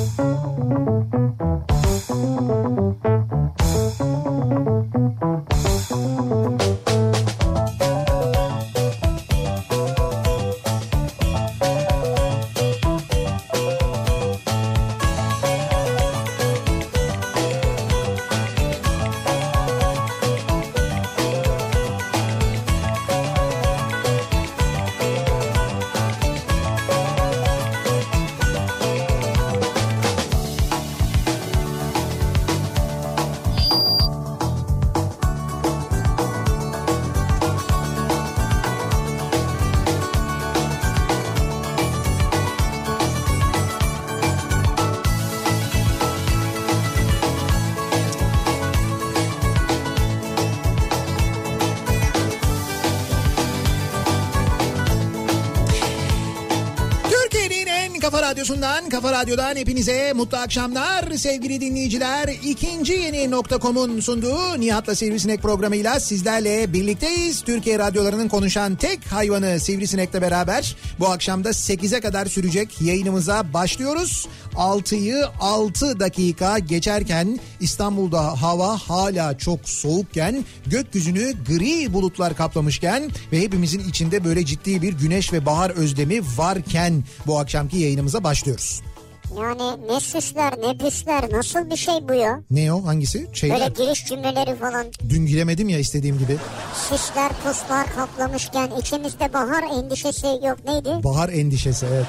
Türkiye'nin kafa radyodan hepinize mutlu akşamlar sevgili dinleyiciler. İkinci yeni nokta.com'un sunduğu Nihat'la Sivrisinek programıyla sizlerle birlikteyiz. Türkiye radyolarının konuşan tek hayvanı Sivrisinek'le beraber bu akşamda 8'e kadar sürecek yayınımıza başlıyoruz. 6'yı 6 dakika geçerken İstanbul'da hava hala çok soğukken gökyüzünü gri bulutlar kaplamışken ve hepimizin içinde böyle ciddi bir güneş ve bahar özlemi varken bu akşamki yayınımıza başlıyoruz. Yani ne süsler ne püsler nasıl bir şey bu ya? Ne o hangisi? Şeyler. Böyle giriş cümleleri falan Dün giremedim ya istediğim gibi. süsler puslar kaplamışken içimizde bahar endişesi yok neydi? Bahar endişesi evet.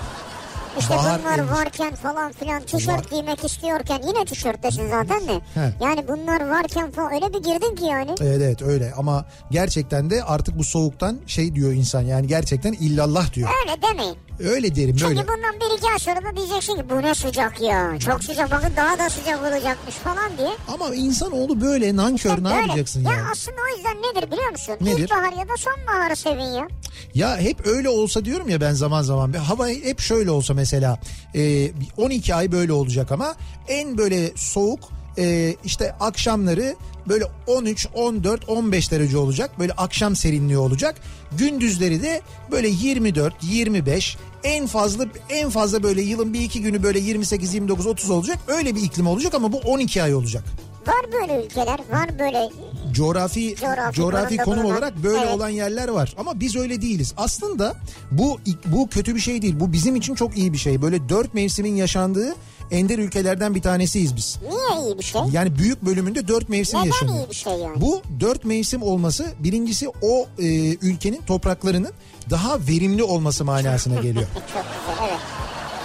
İşte bahar bunlar endişesi. varken falan filan tişört giymek istiyorken yine tişörttesin zaten de. He. Yani bunlar varken falan öyle bir girdin ki yani. Evet evet öyle ama gerçekten de artık bu soğuktan şey diyor insan yani gerçekten illallah diyor. Öyle demeyin. Öyle derim Çünkü böyle. bundan bir iki ay sonra da diyeceksin ki bu ne sıcak ya. Çok sıcak bakın daha da sıcak olacakmış falan diye. Ama insanoğlu böyle nankör ne Böyle. yapacaksın ya yani? aslında o yüzden nedir biliyor musun? Nedir? İlkbahar ya da sonbaharı sevin ya. Ya hep öyle olsa diyorum ya ben zaman zaman. Bir hava hep şöyle olsa mesela e, 12 ay böyle olacak ama en böyle soğuk e, işte akşamları böyle 13, 14, 15 derece olacak. Böyle akşam serinliği olacak. Gündüzleri de böyle 24, 25 en fazla en fazla böyle yılın bir iki günü böyle 28, 29, 30 olacak. Öyle bir iklim olacak ama bu 12 ay olacak. Var böyle ülkeler var böyle coğrafi Coğrafi coğrafi konum bulunan. olarak böyle Evet. olan yerler var ama biz öyle değiliz. Aslında bu bu kötü bir şey değil. Bu bizim için çok iyi bir şey. Böyle dört mevsimin yaşandığı ender ülkelerden bir tanesiyiz biz. niye iyi bir şey? Yani büyük bölümünde dört mevsim Neden yaşanıyor. iyi bir şey yani? Bu dört mevsim olması birincisi o e, ülkenin topraklarının daha verimli olması manasına geliyor. Çok güzel evet.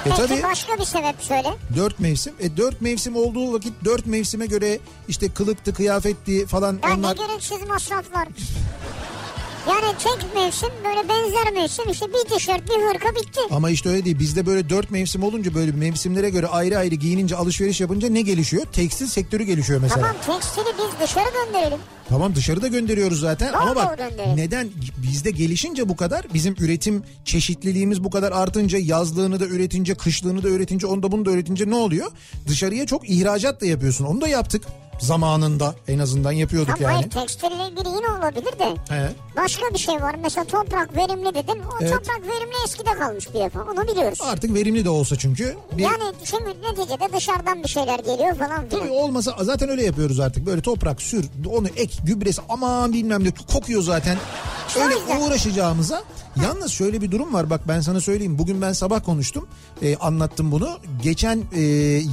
E Peki tabii başka bir sebep söyle. dört mevsim. E dört mevsim olduğu vakit dört mevsime göre işte kılıktı, kıyafetti falan Ya onlar ne gereksiz masraflar. Yani tek mevsim böyle benzer mevsim işte bir tişört bir hırka bitti. Ama işte öyle değil. Bizde böyle dört mevsim olunca böyle mevsimlere göre ayrı ayrı giyinince alışveriş yapınca ne gelişiyor? Tekstil sektörü gelişiyor mesela. Tamam tekstili biz dışarı gönderelim. Tamam dışarıda gönderiyoruz zaten Doğru, ama bak neden bizde gelişince bu kadar bizim üretim çeşitliliğimiz bu kadar artınca yazlığını da üretince kışlığını da üretince onu da bunu da üretince ne oluyor? Dışarıya çok ihracat da yapıyorsun onu da yaptık zamanında en azından yapıyorduk Ama yani. hayır tekstille ilgili yine olabilir de. He. Başka bir şey var mesela toprak verimli dedin. O Evet. toprak verimli eskide kalmış bir defa onu biliyoruz. Artık verimli de olsa çünkü. Bir... Yani şimdi neticede dışarıdan bir şeyler geliyor falan Tabii olmasa zaten öyle yapıyoruz artık. Böyle toprak sür, onu ek, gübresi aman bilmem ne kokuyor zaten. Öyle uğraşacağımıza. Yalnız şöyle bir durum var bak ben sana söyleyeyim. Bugün ben sabah konuştum. e, anlattım bunu. Geçen e,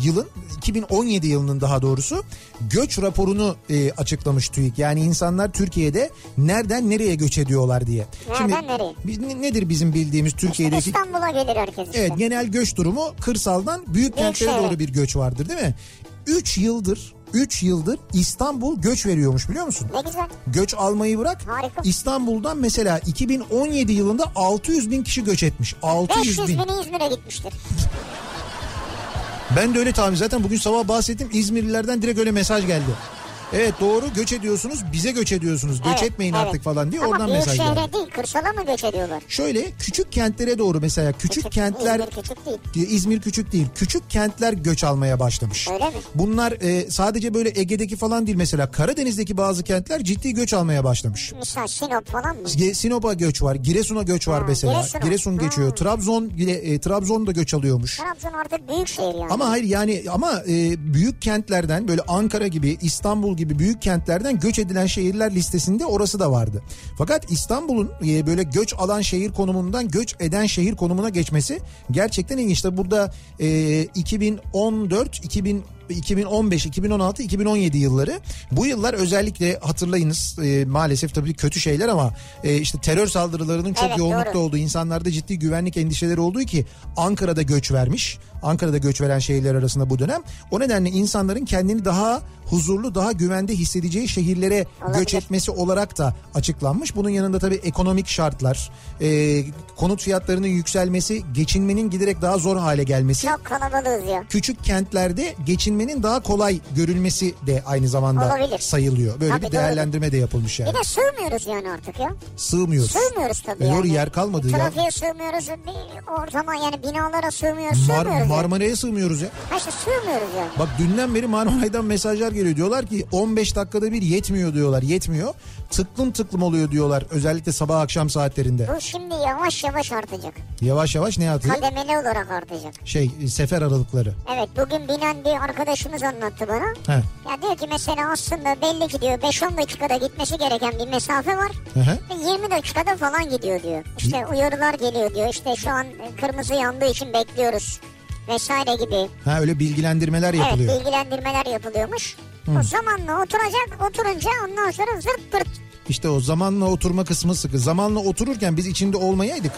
yılın 2017 yılının daha doğrusu göç raporunu e, açıklamış TÜİK. Yani insanlar Türkiye'de nereden nereye göç ediyorlar diye. Nereden nereye? biz- ne- nedir bizim bildiğimiz Türkiye'deki İstanbul'a gelir herkes işte. Evet genel göç durumu kırsaldan büyük kentlere şehre. doğru bir göç vardır değil mi? 3 yıldır 3 yıldır İstanbul göç veriyormuş biliyor musun? Ne güzel. Göç almayı bırak. Harika. İstanbul'dan mesela 2017 yılında 600 bin kişi göç etmiş. 600 500 bin. bini İzmir'e gitmiştir. Ben de öyle tahmin zaten bugün sabah bahsettim İzmirlilerden direkt öyle mesaj geldi. Evet doğru göç ediyorsunuz bize göç ediyorsunuz. Göç Evet, etmeyin evet. artık falan diye Ama oradan büyük mesaj geldi. şehre değil kırsala mı göç ediyorlar? Şöyle küçük kentlere doğru mesela küçük, kentler İzmir küçük değil. İzmir küçük değil. Küçük kentler göç almaya başlamış. Öyle mi? Bunlar e, sadece böyle Ege'deki falan değil mesela Karadeniz'deki bazı kentler ciddi göç almaya başlamış. Misal Sinop falan mı? Sinop'a göç var, Giresun'a göç var Ha, mesela. Giresun'a. Giresun geçiyor. Ha. Trabzon e, Trabzon da göç alıyormuş. Trabzon artık büyük şehir yani. Ama hayır yani ama e, büyük kentlerden böyle Ankara gibi İstanbul gibi büyük kentlerden göç edilen şehirler listesinde orası da vardı. Fakat İstanbul'un e, böyle göç alan şehir konumundan göç eden şehir konumuna geçmesi gerçekten ilginç. Tabii burada e, 2014 2000 2015, 2016, 2017 yılları. Bu yıllar özellikle hatırlayınız e, maalesef tabii kötü şeyler ama e, işte terör saldırılarının çok Evet, yoğunlukta doğru. olduğu, insanlarda ciddi güvenlik endişeleri olduğu ki Ankara'da göç vermiş. Ankara'da göç veren şehirler arasında bu dönem. O nedenle insanların kendini daha huzurlu, daha güvende hissedeceği şehirlere Olabilir. göç etmesi olarak da açıklanmış. Bunun yanında tabii ekonomik şartlar, e, konut fiyatlarının yükselmesi, geçinmenin giderek daha zor hale gelmesi. Çok kalabalığız ya. Küçük kentlerde geçinmenin daha kolay görülmesi de aynı zamanda Olabilir. sayılıyor. Böyle Tabii, bir değerlendirme de yapılmış yani. Bir de sığmıyoruz yani artık ya. Sığmıyoruz. Sığmıyoruz tabii E, yani. doğru yer kalmadı ya. Trafiğe sığmıyoruz. Ortama yani binalara sığmıyoruz. Mar- sığmıyoruz. Marmara'ya sığmıyoruz ya. Ha işte sığmıyoruz yani. Bak dünden beri Marmaray'dan mesajlar geliyor. Diyorlar ki 15 dakikada bir yetmiyor diyorlar. Yetmiyor. Tıklım tıklım oluyor diyorlar. Özellikle sabah akşam saatlerinde. Bu şimdi yavaş yavaş artacak. Yavaş yavaş ne atıyor? Kademeli olarak artacak. Şey sefer aralıkları. Evet bugün binen bir arkadaşımız anlattı bana. He. Ya diyor ki mesela aslında belli ki diyor 5-10 dakikada gitmesi gereken bir mesafe var. Hı hı. Ve 20 dakikada falan gidiyor diyor. İşte uyarılar geliyor diyor. İşte şu an kırmızı yandığı için bekliyoruz vesaire gibi. Ha öyle bilgilendirmeler yapılıyor. Evet bilgilendirmeler yapılıyormuş. O zamanla oturacak oturunca ondan sonra zırt pırt. İşte o zamanla oturma kısmı sıkı. Zamanla otururken biz içinde olmayaydık.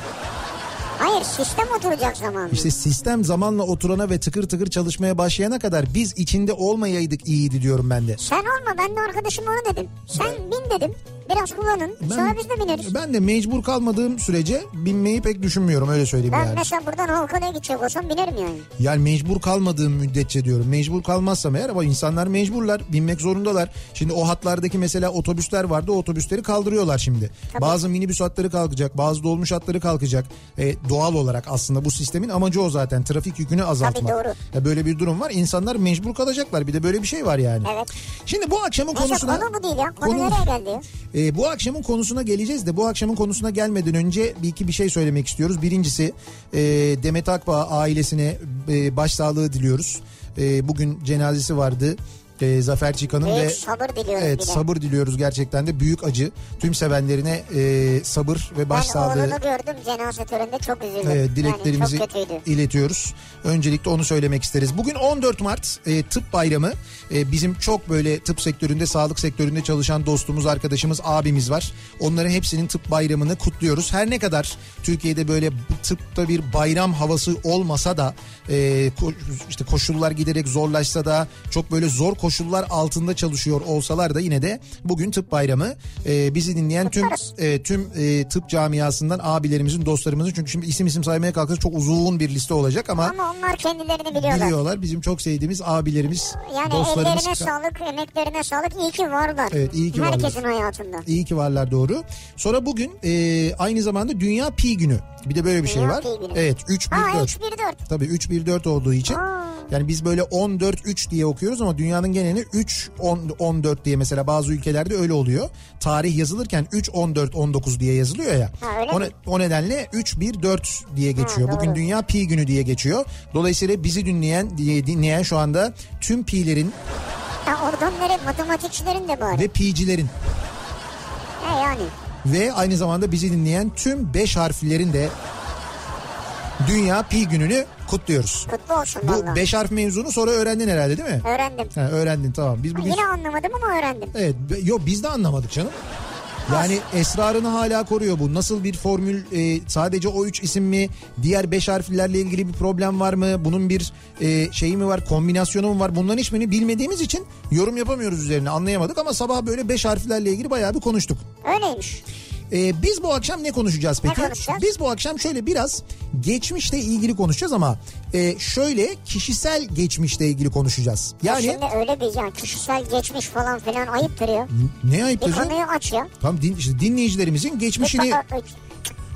Hayır sistem oturacak zamanla. İşte sistem zamanla oturana ve tıkır tıkır çalışmaya başlayana kadar biz içinde olmayaydık iyiydi diyorum ben de. Sen olma ben de arkadaşıma onu dedim. Sen bin dedim. Biraz kullanın. Sonra biz de bineriz. ben de mecbur kalmadığım sürece binmeyi pek düşünmüyorum öyle söyleyeyim Ben yani. mesela buradan Halkalı'ya gidecek olsam binerim yani. Yani mecbur kalmadığım müddetçe diyorum. Mecbur kalmazsam eğer ama insanlar mecburlar. Binmek zorundalar. Şimdi o hatlardaki mesela otobüsler vardı. O otobüsleri kaldırıyorlar şimdi. Bazı minibüs hatları kalkacak. Bazı dolmuş hatları kalkacak. E, doğal olarak aslında bu sistemin amacı o zaten. Trafik yükünü azaltmak. doğru. Ya böyle bir durum var. İnsanlar mecbur kalacaklar. Bir de böyle bir şey var yani. Evet. Şimdi bu akşamın Neyse konusuna... konu bu değil ya. Konu, Konu- nereye geldi? E, bu akşamın konusuna geleceğiz de bu akşamın konusuna gelmeden önce bir iki bir şey söylemek istiyoruz. Birincisi e, Demet Akbağ ailesine e, başsağlığı diliyoruz. E, bugün cenazesi vardı. E, Zafer Çıkan'ın Büyük ve sabır diliyoruz evet bir de. sabır diliyoruz gerçekten de büyük acı. Tüm sevenlerine e, sabır ve Ben başsağlığı oğlunu gördüm cenaze töreninde çok üzüldüm. Evet, dileklerimizi Yani çok iletiyoruz. Öncelikle onu söylemek isteriz. Bugün 14 Mart e, tıp bayramı. E, bizim çok böyle tıp sektöründe, sağlık sektöründe çalışan dostumuz, arkadaşımız, abimiz var. Onların hepsinin tıp bayramını kutluyoruz. Her ne kadar Türkiye'de böyle tıpta bir bayram havası olmasa da e, ko- işte koşullar giderek zorlaşsa da çok böyle zor koşullar altında çalışıyor olsalar da yine de bugün tıp bayramı. E, bizi dinleyen tüm e, tüm e, tıp camiasından abilerimizin, dostlarımızın çünkü şimdi isim isim saymaya kalkırsa çok uzun bir liste olacak ama, Ama onlar kendilerini biliyorlar. biliyorlar. Bizim çok sevdiğimiz abilerimiz, Yani dostlarımız. ellerine sağlık, emeklerine sağlık. İyi ki varlar. Evet, iyi ki Herkesin hayatında. İyi ki varlar doğru. Sonra bugün e, aynı zamanda Dünya Pi günü. Bir de böyle bir şey Dünya var. Evet 3 1 Ha 4. 3 1 4. Tabii 3 1 4 olduğu için. Aa. Yani biz böyle 14 3 diye okuyoruz ama dünyanın genelini 3 10 14 diye mesela bazı ülkelerde öyle oluyor. Tarih yazılırken 3 14 19 diye yazılıyor ya. Ha, o, ne- o nedenle 3 1 4 diye geçiyor. Ha, Bugün doğru. Dünya Pi günü diye geçiyor. Dolayısıyla bizi dinleyen diye dinleyen şu anda tüm pi'lerin Ya oradan nereye matematikçilerin de bari. ve pi'cilerin He yani. ve aynı zamanda bizi dinleyen tüm 5 harflerin de Dünya Pi gününü kutluyoruz. Kutlu olsun Bu valla. 5 harf mevzunu sonra öğrendin herhalde değil mi? Öğrendim. Ha, öğrendin tamam. Biz bugün Yine anlamadım ama öğrendim. Evet yok biz de anlamadık canım. Yani esrarını hala koruyor bu. Nasıl bir formül e, sadece o üç isim mi? Diğer beş harflerle ilgili bir problem var mı? Bunun bir e, şeyi mi var? Kombinasyonu mu var? Bunların hiçbirini bilmediğimiz için yorum yapamıyoruz üzerine. Anlayamadık ama sabah böyle beş harflerle ilgili bayağı bir konuştuk. Öyleymiş. Ee, biz bu akşam ne konuşacağız peki? konuşacağız? Biz bu akşam şöyle biraz geçmişle ilgili konuşacağız ama e, şöyle kişisel geçmişle ilgili konuşacağız. Yani Şimdi öyle bir yani kişisel geçmiş falan filan ayıptır ya. ne ayıptır Bir konuyu aç ya. Tamam din, işte dinleyicilerimizin geçmişini...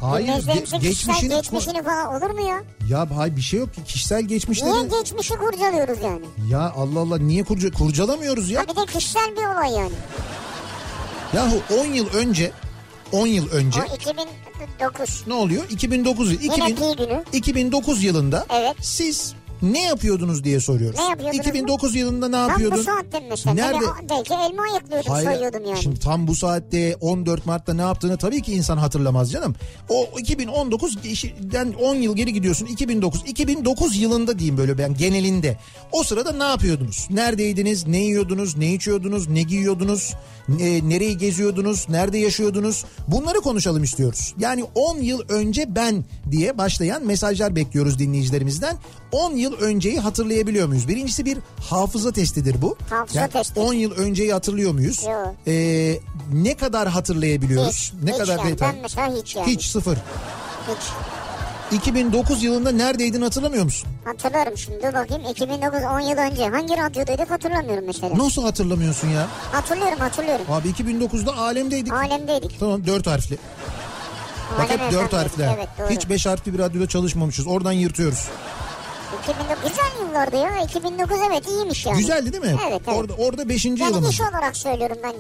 Hayır ge- geçmişini... geçmişini falan olur mu ya? Ya hayır bir şey yok ki kişisel geçmişleri... Niye geçmişi kurcalıyoruz yani? Ya Allah Allah niye kurca, kurcalamıyoruz ya? Ha bir de kişisel bir olay yani. Yahu 10 yıl önce 10 yıl önce O 2009. ne oluyor? 2009 yıl- Yine 2000, pi günü. 2009 yılında Evet. siz ne yapıyordunuz diye soruyoruz. Ne yapıyordunuz 2009 yılında ne Tam bu yapıyordun? saatte mesela. Nerede? Belki elma ayıklıyordum soyuyordum yani. Şimdi tam bu saatte 14 Mart'ta ne yaptığını tabii ki insan hatırlamaz canım. O 2019'den 10 yıl geri gidiyorsun 2009. 2009 yılında diyeyim böyle ben genelinde. O sırada ne yapıyordunuz? Neredeydiniz? Ne yiyordunuz? Ne içiyordunuz? Ne giyiyordunuz? Ne- nereyi geziyordunuz? Nerede yaşıyordunuz? Bunları konuşalım istiyoruz. Yani 10 yıl önce ben diye başlayan mesajlar bekliyoruz dinleyicilerimizden. 10 yıl önceyi hatırlayabiliyor muyuz? Birincisi bir hafıza testidir bu. Hafıza testi. 10 yıl önceyi hatırlıyor muyuz? Yok. Ee, ne kadar hatırlayabiliyoruz? Hiç, ne hiç kadar yani. detay? Ben mesela hiç yani. Hiç sıfır. Hiç. 2009 yılında neredeydin hatırlamıyor musun? Hatırlarım şimdi dur bakayım 2009 10 yıl önce hangi radyodayduk hatırlamıyorum mesela. Nasıl hatırlamıyorsun ya? Hatırlıyorum hatırlıyorum. Abi 2009'da alemdeydik. Alemdeydik. Tamam 4 harfli. Bak hep Alem 4 FM'deydik, harfler. Evet doğru. Hiç 5 harfli bir radyoda çalışmamışız. Oradan yırtıyoruz. 2009 güzel yıllardı ya. 2009 evet iyiymiş yani. Güzeldi değil mi? Evet, evet. Orada orada 5. Yani yılımız. iş olarak söylüyorum ben.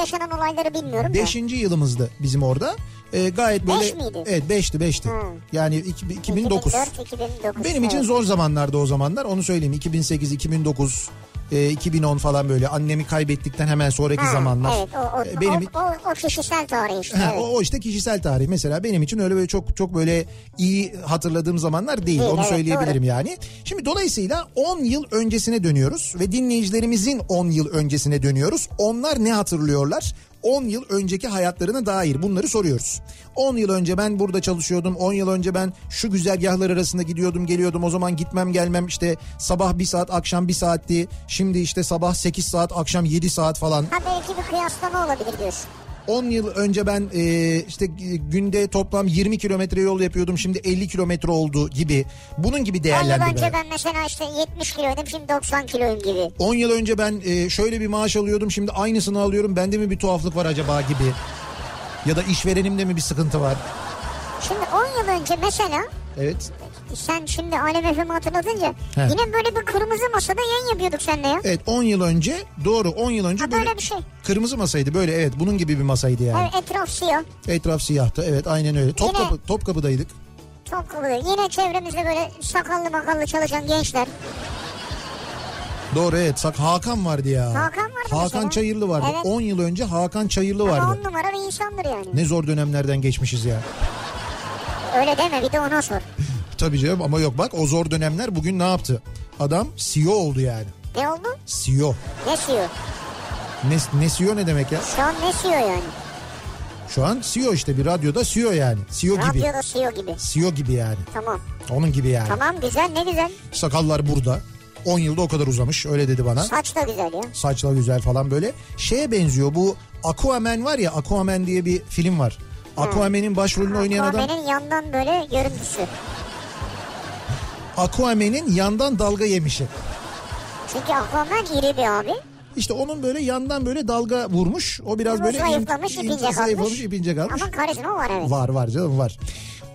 Yaşanan olayları bilmiyorum da. 5. yılımızdı bizim orada. Ee, gayet böyle Beş miydi? Evet 5'ti 5'ti. Hı. Yani iki- 2009. 2004, 2009. Benim için evet. zor zamanlardı o zamanlar onu söyleyeyim 2008 2009 e, 2010 falan böyle annemi kaybettikten hemen sonraki Ha, zamanlar. Evet o, o, E, benim o, o, o kişisel tarih işte. Evet. o, o işte kişisel tarih mesela benim için öyle böyle çok çok böyle iyi hatırladığım zamanlar değil, Değil, onu evet, söyleyebilirim doğru. yani. Şimdi dolayısıyla 10 yıl öncesine dönüyoruz ve dinleyicilerimizin 10 yıl öncesine dönüyoruz. Onlar ne hatırlıyorlar? 10 yıl önceki hayatlarına dair bunları soruyoruz. 10 yıl önce ben burada çalışıyordum. 10 yıl önce ben şu güzergahlar arasında gidiyordum geliyordum. O zaman gitmem gelmem işte sabah bir saat akşam bir saatti. Şimdi işte sabah 8 saat akşam 7 saat falan. Ha belki bir kıyaslama olabilir diyorsun. 10 yıl önce ben e, işte günde toplam 20 kilometre yol yapıyordum. Şimdi 50 kilometre oldu gibi. Bunun gibi 10 yıl önce ben mesela işte 70 kiloydum şimdi 90 kiloyum gibi. 10 yıl önce ben e, şöyle bir maaş alıyordum. Şimdi aynısını alıyorum. Bende mi bir tuhaflık var acaba gibi. Ya da işverenimde mi bir sıkıntı var? Şimdi 10 yıl önce mesela Evet. Sen şimdi Alem FM'i hatırlatınca He. yine böyle bir kırmızı masada yayın yapıyorduk seninle ya. Evet 10 yıl önce doğru 10 yıl önce Ha, böyle, böyle bir şey. kırmızı masaydı böyle evet bunun gibi bir masaydı yani. Evet, etraf siyah. Etraf siyahtı evet aynen öyle. Topkapı, Topkapı'daydık. Çok kıvırıyor. Yine çevremizde böyle sakallı makallı çalışan gençler. Doğru evet sak Hakan vardı ya. Hakan vardı Hakan mesela. Çayırlı vardı. Evet. 10 yıl önce Hakan Çayırlı Ama vardı. on numara bir insandır yani. Ne zor dönemlerden geçmişiz ya. Öyle deme bir de ona sor. Tabii canım ama yok bak o zor dönemler bugün ne yaptı? Adam CEO oldu yani. Ne oldu? CEO. Ne CEO? Ne, ne CEO ne demek ya? Şu an ne CEO yani? Şu an CEO işte bir radyoda CEO yani. CEO gibi. Radyoda CEO gibi. CEO gibi yani. Tamam. Onun gibi yani. Tamam güzel ne güzel. Sakallar burada. 10 yılda o kadar uzamış öyle dedi bana. Saç da güzel ya. Saçlar güzel falan böyle. Şeye benziyor bu Aquaman var ya Aquaman diye bir film var. Aquaman'in başrolünü oynayan adam Aquaman'in yandan böyle görüntüsü. Aquaman'in yandan dalga yemişi. Çünkü Aquaman iri bir abi. İşte onun böyle yandan böyle dalga vurmuş. O biraz Bu böyle zayıflamış, in- ipince zayıflamış, kalmış. ipince kalmış. Ama karizma var evet. Var var canım var.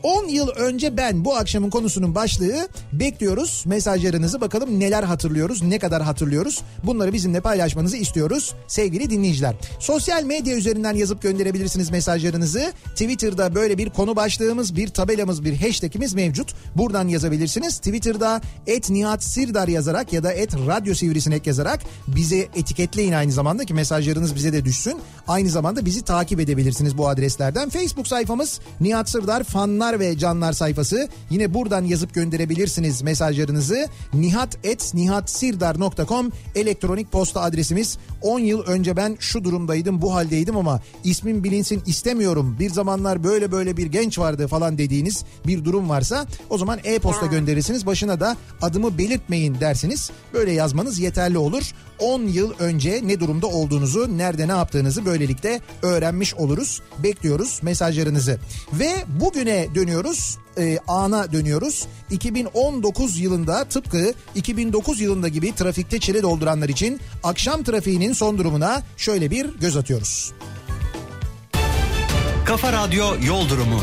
10 yıl önce ben bu akşamın konusunun başlığı bekliyoruz. Mesajlarınızı bakalım neler hatırlıyoruz, ne kadar hatırlıyoruz. Bunları bizimle paylaşmanızı istiyoruz sevgili dinleyiciler. Sosyal medya üzerinden yazıp gönderebilirsiniz mesajlarınızı. Twitter'da böyle bir konu başlığımız, bir tabelamız, bir hashtagimiz mevcut. Buradan yazabilirsiniz. Twitter'da et Nihat Sirdar yazarak ya da et Radyo Sivrisinek yazarak bize etiketleyin aynı zamanda ki mesajlarınız bize de düşsün. Aynı zamanda bizi takip edebilirsiniz bu adreslerden. Facebook sayfamız Nihat Sırdar fanlar Hanımlar ve canlar sayfası. Yine buradan yazıp gönderebilirsiniz mesajlarınızı. nihat.nihatsirdar.com elektronik posta adresimiz. 10 yıl önce ben şu durumdaydım bu haldeydim ama ismim bilinsin istemiyorum. Bir zamanlar böyle böyle bir genç vardı falan dediğiniz bir durum varsa o zaman e-posta gönderirsiniz. Başına da adımı belirtmeyin dersiniz. Böyle yazmanız yeterli olur. 10 yıl önce ne durumda olduğunuzu, nerede ne yaptığınızı böylelikle öğrenmiş oluruz. Bekliyoruz mesajlarınızı. Ve bugüne dönüyoruz. E, ana dönüyoruz. 2019 yılında tıpkı 2009 yılında gibi trafikte çile dolduranlar için akşam trafiğinin son durumuna şöyle bir göz atıyoruz. Kafa Radyo Yol Durumu.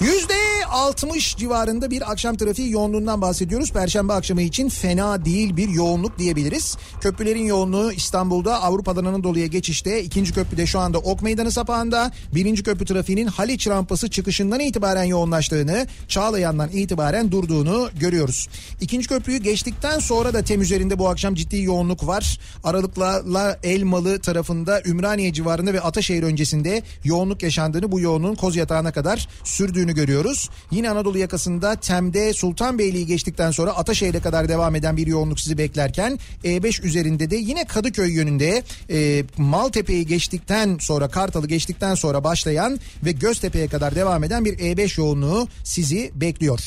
Yüzde 60 civarında bir akşam trafiği yoğunluğundan bahsediyoruz. Perşembe akşamı için fena değil bir yoğunluk diyebiliriz. Köprülerin yoğunluğu İstanbul'da Avrupa'dan Anadolu'ya geçişte. ikinci köprüde şu anda Ok Meydanı sapağında. Birinci köprü trafiğinin Haliç rampası çıkışından itibaren yoğunlaştığını, Çağlayan'dan itibaren durduğunu görüyoruz. İkinci köprüyü geçtikten sonra da tem üzerinde bu akşam ciddi yoğunluk var. Aralıklarla Elmalı tarafında Ümraniye civarında ve Ataşehir öncesinde yoğunluk yaşandığını bu yoğunluğun Koz Yatağı'na kadar sürdüğünü görüyoruz. Yine Anadolu yakasında Tem'de Sultanbeyli'yi geçtikten sonra Ataşehir'e kadar devam eden bir yoğunluk sizi beklerken E5 üzerinde de yine Kadıköy yönünde e, Maltepe'yi geçtikten sonra Kartal'ı geçtikten sonra başlayan ve Göztepe'ye kadar devam eden bir E5 yoğunluğu sizi bekliyor.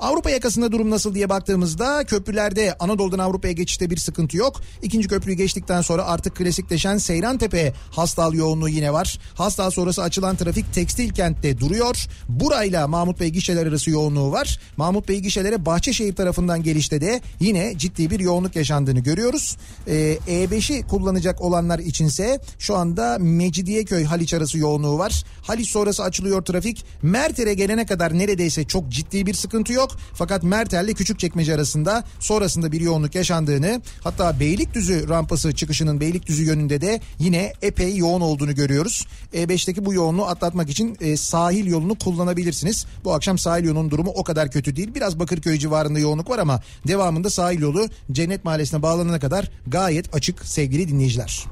Avrupa yakasında durum nasıl diye baktığımızda köprülerde Anadolu'dan Avrupa'ya geçişte bir sıkıntı yok. İkinci köprüyü geçtikten sonra artık klasikleşen Seyrantepe Hastal yoğunluğu yine var. Hastal sonrası açılan trafik tekstil kentte duruyor. Burayla Mahmut Bey gişeler arası yoğunluğu var. Mahmut Bey gişelere Bahçeşehir tarafından gelişte de yine ciddi bir yoğunluk yaşandığını görüyoruz. Ee, E5'i kullanacak olanlar içinse şu anda Mecidiyeköy Haliç arası yoğunluğu var. Haliç sonrası açılıyor trafik. Merter'e gelene kadar neredeyse çok ciddi bir sıkıntı yok. Fakat Merter'le Küçükçekmece arasında sonrasında bir yoğunluk yaşandığını hatta Beylikdüzü rampası çıkışının Beylikdüzü yönünde de yine epey yoğun olduğunu görüyoruz. E5'teki bu yoğunluğu atlatmak için e, sahil yolunu kullanabilirsiniz. Bu akşam sahil yolunun durumu o kadar kötü değil. Biraz Bakırköy civarında yoğunluk var ama devamında sahil yolu Cennet Mahallesi'ne bağlanana kadar gayet açık sevgili dinleyiciler.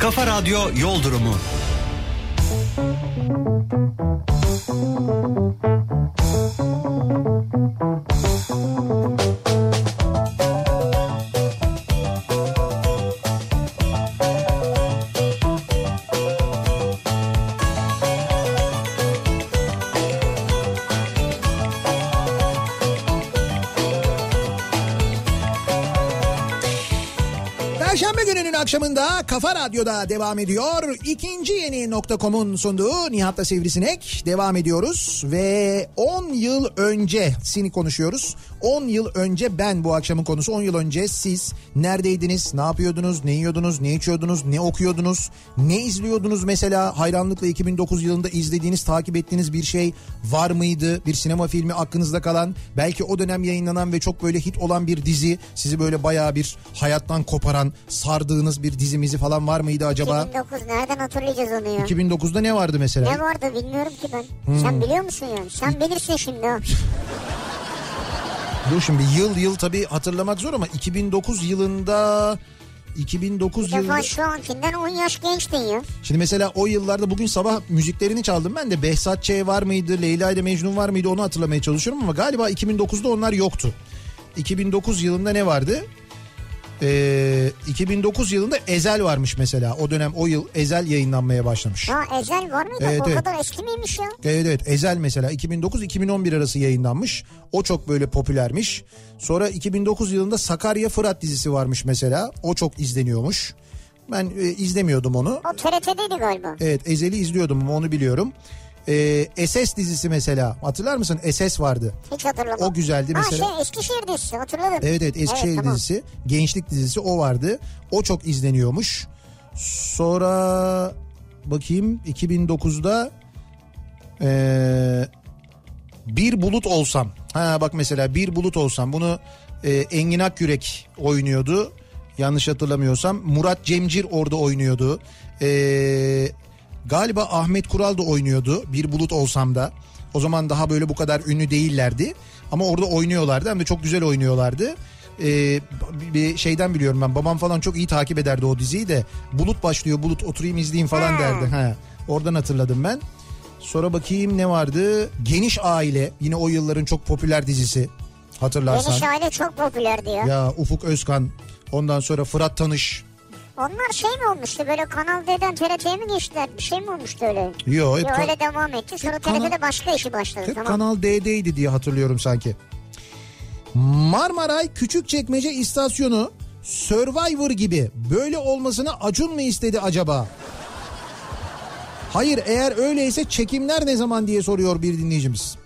Kafa Radyo Yol Durumu. Perşembe gününün akşamında Kafa Radyo'da devam ediyor. İkinci yeni nokta.com'un sunduğu Nihat'la Sivrisinek devam ediyoruz. Ve 10 yıl önce seni konuşuyoruz. 10 yıl önce ben bu akşamın konusu 10 yıl önce siz neredeydiniz, ne yapıyordunuz, ne yiyordunuz, ne içiyordunuz, ne okuyordunuz, ne izliyordunuz mesela hayranlıkla 2009 yılında izlediğiniz, takip ettiğiniz bir şey var mıydı? Bir sinema filmi aklınızda kalan, belki o dönem yayınlanan ve çok böyle hit olan bir dizi sizi böyle bayağı bir hayattan koparan, sardığınız bir dizimizi falan var mıydı acaba? 2009 nereden hatırlayacağız onu ya? 2009'da ne vardı mesela? Ne vardı bilmiyorum ki ben. Hmm. Sen biliyor musun yani? Sen bilirsin şimdi ha. Dur şimdi yıl yıl tabii hatırlamak zor ama 2009 yılında 2009 Bir defa şu ankinden 10 yaş gençtin ya. Şimdi mesela o yıllarda bugün sabah müziklerini çaldım ben de Behzat Ç var mıydı Leyla ile Mecnun var mıydı onu hatırlamaya çalışıyorum ama galiba 2009'da onlar yoktu. 2009 yılında ne vardı? Ee, 2009 yılında Ezel varmış mesela. O dönem o yıl Ezel yayınlanmaya başlamış. Ya Ezel var mıydı? Evet, o evet. kadar eski miymiş ya? Evet evet Ezel mesela 2009-2011 arası yayınlanmış. O çok böyle popülermiş. Sonra 2009 yılında Sakarya Fırat dizisi varmış mesela. O çok izleniyormuş. Ben e, izlemiyordum onu. O TRT'deydi galiba. Evet Ezel'i izliyordum ama onu biliyorum. Ee, SS dizisi mesela hatırlar mısın? SS vardı. Hiç hatırlamadım. O güzeldi mesela. Ha şey Eskişehir dizisi hatırladım. Evet evet Eskişehir tamam. dizisi. Gençlik dizisi o vardı. O çok izleniyormuş. Sonra bakayım 2009'da ee, bir bulut olsam. Ha bak mesela bir bulut olsam bunu e, Engin Akyürek oynuyordu. Yanlış hatırlamıyorsam Murat Cemcir orada oynuyordu. Ee, galiba Ahmet Kural da oynuyordu. Bir bulut olsam da. O zaman daha böyle bu kadar ünlü değillerdi. Ama orada oynuyorlardı hem de çok güzel oynuyorlardı. e, bir şeyden biliyorum ben. Babam falan çok iyi takip ederdi o diziyi de. Bulut başlıyor bulut oturayım izleyeyim falan derdi. Ha, oradan hatırladım ben. Sonra bakayım ne vardı? Geniş Aile yine o yılların çok popüler dizisi. Hatırlarsan. Geniş aile çok popülerdi ya. Ya Ufuk Özkan ondan sonra Fırat Tanış. Onlar şey mi olmuştu böyle Kanal D'den TRT'ye mi geçtiler? Bir şey mi olmuştu öyle? Yo hep Yo, öyle devam etti. Sonra TRT'de başka işi başladı. hep tamam. Kanal D'deydi diye hatırlıyorum sanki. Marmaray Küçükçekmece istasyonu Survivor gibi böyle olmasını Acun mu istedi acaba? Hayır eğer öyleyse çekimler ne zaman diye soruyor bir dinleyicimiz.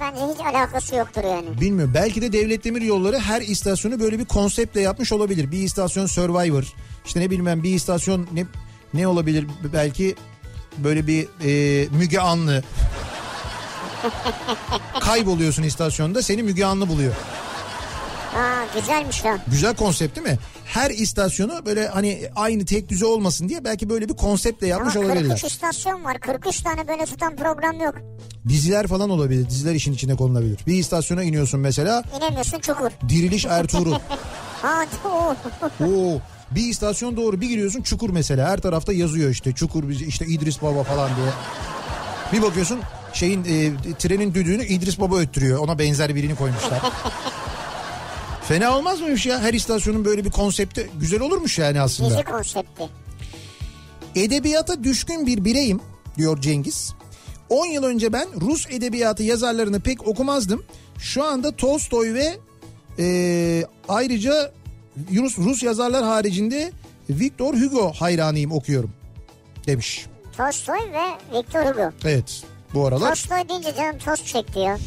Bence hiç alakası yoktur yani. Bilmiyorum belki de Devlet Demir Yolları her istasyonu böyle bir konseptle yapmış olabilir. Bir istasyon Survivor işte ne bilmem bir istasyon ne ne olabilir belki böyle bir e, Müge Anlı. Kayboluyorsun istasyonda seni Müge Anlı buluyor. Aa güzelmiş ya. Güzel konsept değil mi? Her istasyonu böyle hani aynı tek düze olmasın diye belki böyle bir konseptle Ama yapmış olabilirler. 43 istasyon var. 43 tane böyle tutan program yok. Diziler falan olabilir. Diziler işin içine konulabilir. Bir istasyona iniyorsun mesela İnemiyorsun çukur. Diriliş Ertuğrul. O. Oo, bir istasyon doğru bir giriyorsun Çukur mesela. Her tarafta yazıyor işte Çukur işte İdris Baba falan diye. Bir bakıyorsun şeyin e, trenin düdüğünü İdris Baba öttürüyor. Ona benzer birini koymuşlar. Fena olmaz mıymış ya? Her istasyonun böyle bir konsepti güzel olurmuş yani aslında. Dizi konsepti. Edebiyata düşkün bir bireyim diyor Cengiz. 10 yıl önce ben Rus edebiyatı yazarlarını pek okumazdım. Şu anda Tolstoy ve e, ayrıca Rus, Rus yazarlar haricinde Victor Hugo hayranıyım okuyorum demiş. Tolstoy ve Victor Hugo. Evet bu aralar. Tolstoy deyince canım tost çekti ya.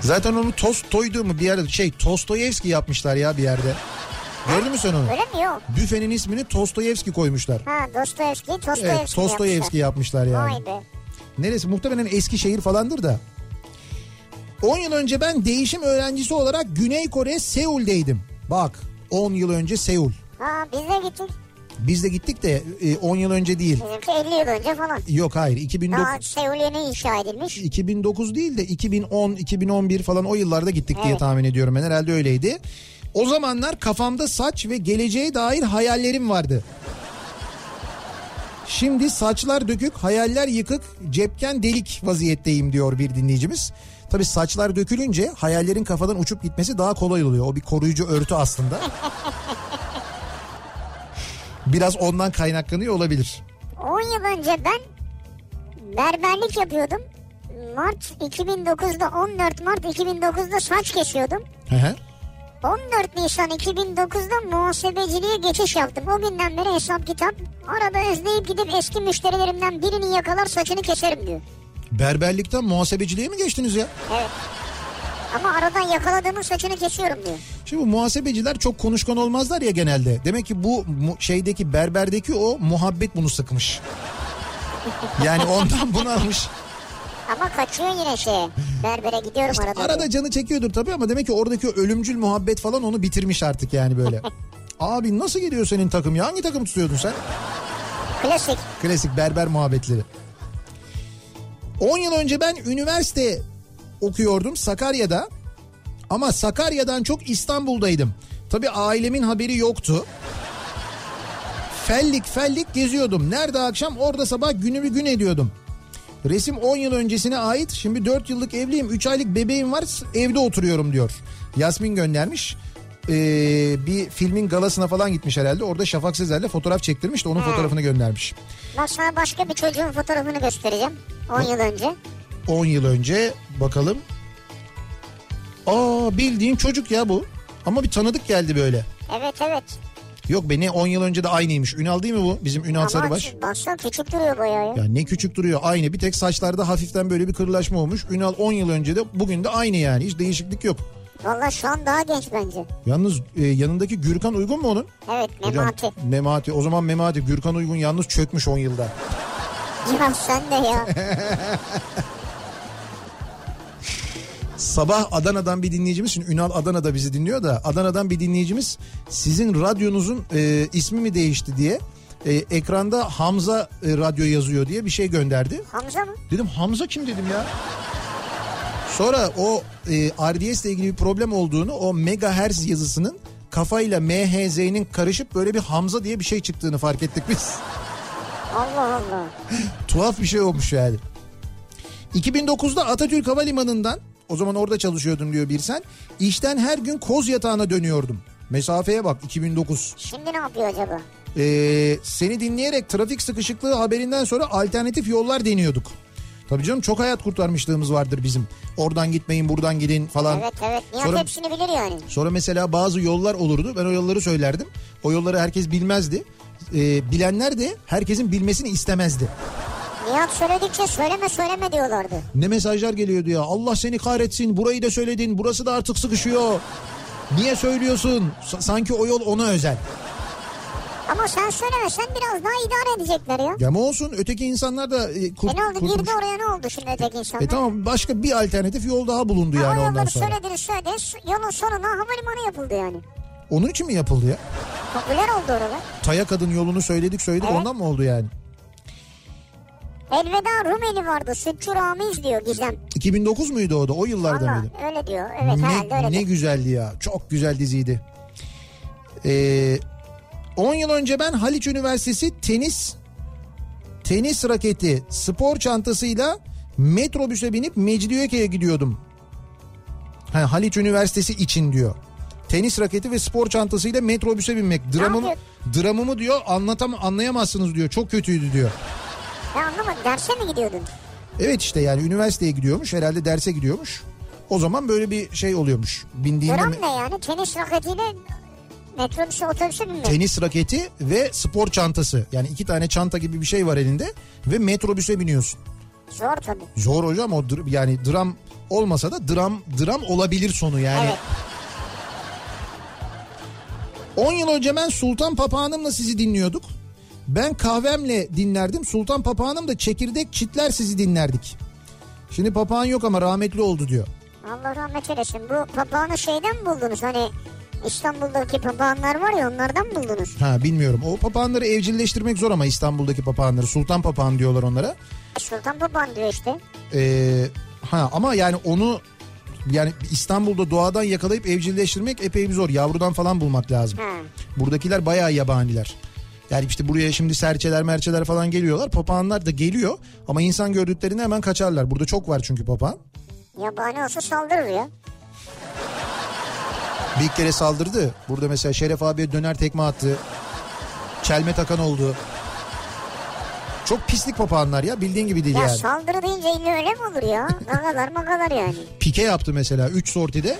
Zaten onu Tolstoy'du mu bir yerde şey Tostoyevski yapmışlar ya bir yerde. Gördün mü sen onu? Öyle mi yok? Büfenin ismini Tostoyevski koymuşlar. Ha Dostoyevski, Tostoyevski Evet Tostoyevski yapmışlar yani. Vay be. Neresi? Muhtemelen Eskişehir falandır da. 10 yıl önce ben değişim öğrencisi olarak Güney Kore Seul'deydim. Bak 10 yıl önce Seul. Ha biz de gittik. Biz de gittik de e, 10 yıl önce değil. Bizimki 50 yıl önce falan. Yok hayır 2009, Daha Seul yeni inşa edilmiş. 2009 değil de 2010 2011 falan o yıllarda gittik diye Evet. tahmin ediyorum ben herhalde öyleydi. O zamanlar kafamda saç ve geleceğe dair hayallerim vardı. Şimdi saçlar dökük, hayaller yıkık, cepken delik vaziyetteyim diyor bir dinleyicimiz. Tabii saçlar dökülünce hayallerin kafadan uçup gitmesi daha kolay oluyor. O bir koruyucu örtü aslında. Biraz ondan kaynaklanıyor olabilir. 10 yıl önce ben berberlik yapıyordum. Mart 2009'da 14 Mart 2009'da saç kesiyordum. Hı hı. 14 Nisan 2009'da muhasebeciliğe geçiş yaptım. O günden beri hesap kitap. Arada özleyip gidip eski müşterilerimden birini yakalar saçını keserim diyor. Berberlikten muhasebeciliğe mi geçtiniz ya? Evet. Ama aradan yakaladığımın saçını kesiyorum diyor. Şimdi bu muhasebeciler çok konuşkan olmazlar ya genelde. Demek ki bu şeydeki berberdeki o muhabbet bunu sıkmış. Yani ondan bunu almış. Ama kaçıyor yine şeye. Berbere gidiyorum arada. Arada diyor. canı çekiyordur tabii ama demek ki oradaki ölümcül muhabbet falan onu bitirmiş artık yani böyle. Abi nasıl geliyor senin takım ya? Hangi takım tutuyordun sen? Klasik. Klasik berber muhabbetleri. 10 yıl önce ben üniversite okuyordum Sakarya'da. Ama Sakarya'dan çok İstanbul'daydım. Tabii ailemin haberi yoktu. Fellik fellik geziyordum. Nerede akşam orada sabah günümü gün ediyordum. Resim 10 yıl öncesine ait. Şimdi 4 yıllık evliyim. 3 aylık bebeğim var. Evde oturuyorum diyor. Yasmin göndermiş. Ee, bir filmin galasına falan gitmiş herhalde. Orada Şafak Sezer'le fotoğraf çektirmiş de onun fotoğrafını göndermiş. Bak sana başka bir çocuğun fotoğrafını göstereceğim. 10 yıl önce. 10 yıl önce bakalım. Aa bildiğin çocuk ya bu. Ama bir tanıdık geldi böyle. Evet evet. Yok be ne 10 yıl önce de aynıymış. Ünal değil mi bu? Bizim Ünal Ama Sarıbaş. baksana küçük duruyor bayağı ya. Ya ne küçük duruyor. Aynı bir tek saçlarda hafiften böyle bir kırılaşma olmuş. Ünal 10 yıl önce de bugün de aynı yani. Hiç değişiklik yok. Valla şu an daha genç bence. Yalnız e, yanındaki Gürkan Uygun mu onun? Evet Hocam, Memati. Memati. O zaman Memati. Gürkan Uygun yalnız çökmüş 10 yılda. Ya sen de ya. Sabah Adana'dan bir dinleyicimiz, şimdi Ünal Adana'da bizi dinliyor da Adana'dan bir dinleyicimiz sizin radyonuzun e, ismi mi değişti diye e, ekranda Hamza e, radyo yazıyor diye bir şey gönderdi. Hamza mı? Dedim Hamza kim dedim ya. Sonra o e, RDS ile ilgili bir problem olduğunu o megahertz yazısının kafayla MHZ'nin karışıp böyle bir Hamza diye bir şey çıktığını fark ettik biz. Allah Allah. Tuhaf bir şey olmuş yani. 2009'da Atatürk Havalimanı'ndan o zaman orada çalışıyordum diyor bir sen. İşten her gün koz yatağına dönüyordum. Mesafeye bak 2009. Şimdi ne yapıyor acaba? Ee, seni dinleyerek trafik sıkışıklığı haberinden sonra alternatif yollar deniyorduk. Tabii canım çok hayat kurtarmışlığımız vardır bizim. Oradan gitmeyin buradan gidin falan. Evet evet. Nihat Sonra- hepsini bilir yani. Sonra mesela bazı yollar olurdu. Ben o yolları söylerdim. O yolları herkes bilmezdi. Ee, bilenler de herkesin bilmesini istemezdi. Nihat söyledikçe söyleme söyleme diyorlardı. Ne mesajlar geliyordu ya. Allah seni kahretsin. Burayı da söyledin. Burası da artık sıkışıyor. Niye söylüyorsun? Sa- sanki o yol ona özel. Ama sen söylemesen biraz daha idare edecekler ya. Ya ama olsun öteki insanlar da e, kurt- E ne oldu kurtuluş- girdi oraya ne oldu şimdi öteki insanlar? E tamam başka bir alternatif yol daha bulundu Ha, yani ondan sonra. söylediniz söylediniz yolun sonuna havalimanı yapıldı yani. Onun için mi yapıldı ya? Popüler oldu orada. Taya kadın yolunu söyledik söyledik Evet. ondan mı oldu yani? Elveda Rumeli vardı Sütçü Ramiz diyor Gizem. 2009 muydu o da? O yıllarda mıydı? öyle diyor. Evet herhalde ne, öyle. ne güzeldi ya. Çok güzel diziydi. Ee, 10 yıl önce ben Haliç Üniversitesi tenis tenis raketi spor çantasıyla metrobüse binip Mecidiyeköy'e gidiyordum. Ha, Haliç Üniversitesi için diyor. Tenis raketi ve spor çantasıyla metrobüse binmek. Dramımı, dramımı diyor anlatam anlayamazsınız diyor. Çok kötüydü diyor. Ben anlamadım derse mi gidiyordun? Evet işte yani üniversiteye gidiyormuş herhalde derse gidiyormuş. O zaman böyle bir şey oluyormuş. Bindiğinde Gram mi- ne yani tenis raketiyle metrobüse otobüse binmek. tenis raketi ve spor çantası. Yani iki tane çanta gibi bir şey var elinde ve metrobüse biniyorsun. Zor tabii. Zor hocam o yani dram olmasa da dram dram olabilir sonu yani. Evet. 10 yıl önce ben Sultan Papağanım'la sizi dinliyorduk. Ben kahvemle dinlerdim. Sultan Papağanım da çekirdek çitler sizi dinlerdik. Şimdi papağan yok ama rahmetli oldu diyor. Allah rahmet eylesin. Bu papağanı şeyden mi buldunuz? Hani İstanbul'daki papağanlar var ya onlardan mı buldunuz? Ha bilmiyorum. O papağanları evcilleştirmek zor ama İstanbul'daki papağanları. Sultan papağan diyorlar onlara. Sultan papağan diyor işte. Ee, ha ama yani onu yani İstanbul'da doğadan yakalayıp evcilleştirmek epey bir zor. Yavrudan falan bulmak lazım. Ha. Buradakiler bayağı yabaniler. Yani işte buraya şimdi serçeler merçeler falan geliyorlar. Papağanlar da geliyor ama insan gördüklerinde hemen kaçarlar. Burada çok var çünkü papağan. Yabani olsa saldırır ya. Bir kere saldırdı. Burada mesela Şeref abiye döner tekme attı. Çelme takan oldu. Çok pislik papağanlar ya bildiğin gibi değil Ya yani. saldırı deyince illa öyle mi olur ya? Gagalar magalar yani. Pike yaptı mesela 3 sortide.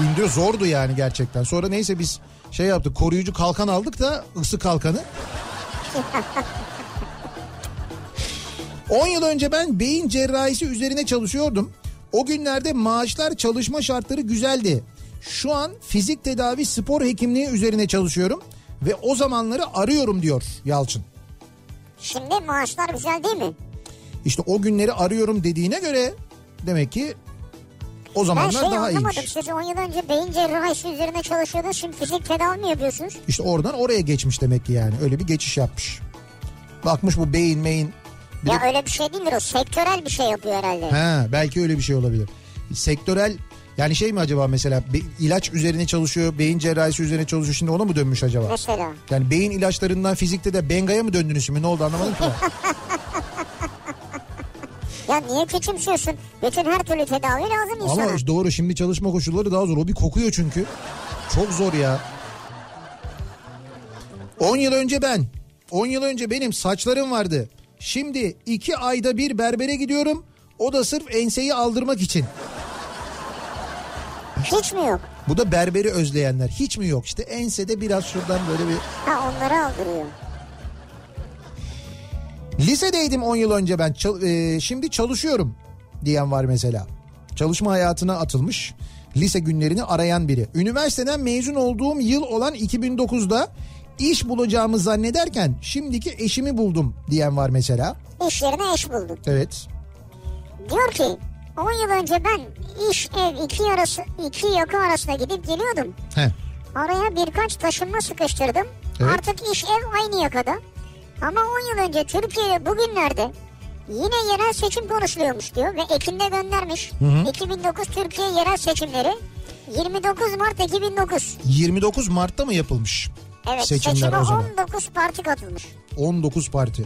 İndiriyor zordu yani gerçekten. Sonra neyse biz şey yaptık koruyucu kalkan aldık da ısı kalkanı. 10 yıl önce ben beyin cerrahisi üzerine çalışıyordum. O günlerde maaşlar çalışma şartları güzeldi. Şu an fizik tedavi spor hekimliği üzerine çalışıyorum ve o zamanları arıyorum diyor Yalçın. Şimdi maaşlar güzel değil mi? İşte o günleri arıyorum dediğine göre demek ki o Ben zamanlar şey daha anlamadım. iyiymiş. Siz 10 yıl önce beyin cerrahisi üzerine çalışıyordunuz. Şimdi fizik tedavi mi yapıyorsunuz? İşte oradan oraya geçmiş demek ki yani. Öyle bir geçiş yapmış. Bakmış bu beyin meyin. Bir ya de- öyle bir şey değildir o. Sektörel bir şey yapıyor herhalde. Ha, belki öyle bir şey olabilir. Sektörel yani şey mi acaba mesela be- ilaç üzerine çalışıyor, beyin cerrahisi üzerine çalışıyor. Şimdi ona mı dönmüş acaba? Mesela. Yani beyin ilaçlarından fizikte de bengaya mı döndünüz şimdi? Ne oldu anlamadım ki. Ya niye küçümsüyorsun? Bütün her türlü tedavi lazım insana. Ama doğru şimdi çalışma koşulları daha zor. O bir kokuyor çünkü. Çok zor ya. 10 yıl önce ben, 10 yıl önce benim saçlarım vardı. Şimdi 2 ayda bir berbere gidiyorum. O da sırf enseyi aldırmak için. Hiç mi yok? Bu da berberi özleyenler. Hiç mi yok? İşte ensede biraz şuradan böyle bir... Ha onları aldırıyor. Lisedeydim 10 yıl önce ben. Çal- e, şimdi çalışıyorum diyen var mesela. Çalışma hayatına atılmış. Lise günlerini arayan biri. Üniversiteden mezun olduğum yıl olan 2009'da iş bulacağımı zannederken şimdiki eşimi buldum diyen var mesela. İş yerine eş buldun. Evet. Diyor ki 10 yıl önce ben iş ev iki, arası, iki yakı arasına gidip geliyordum. Heh. Araya birkaç taşınma sıkıştırdım. Evet. Artık iş ev aynı yakada. Ama 10 yıl önce Türkiye'de bugünlerde Yine yerel seçim konuşuluyormuş diyor ve Ekim'de göndermiş. 2009 Türkiye yerel seçimleri 29 Mart 2009. 29 Mart'ta mı yapılmış? Evet Seçimler seçime o zaman. 19 parti katılmış. 19 parti.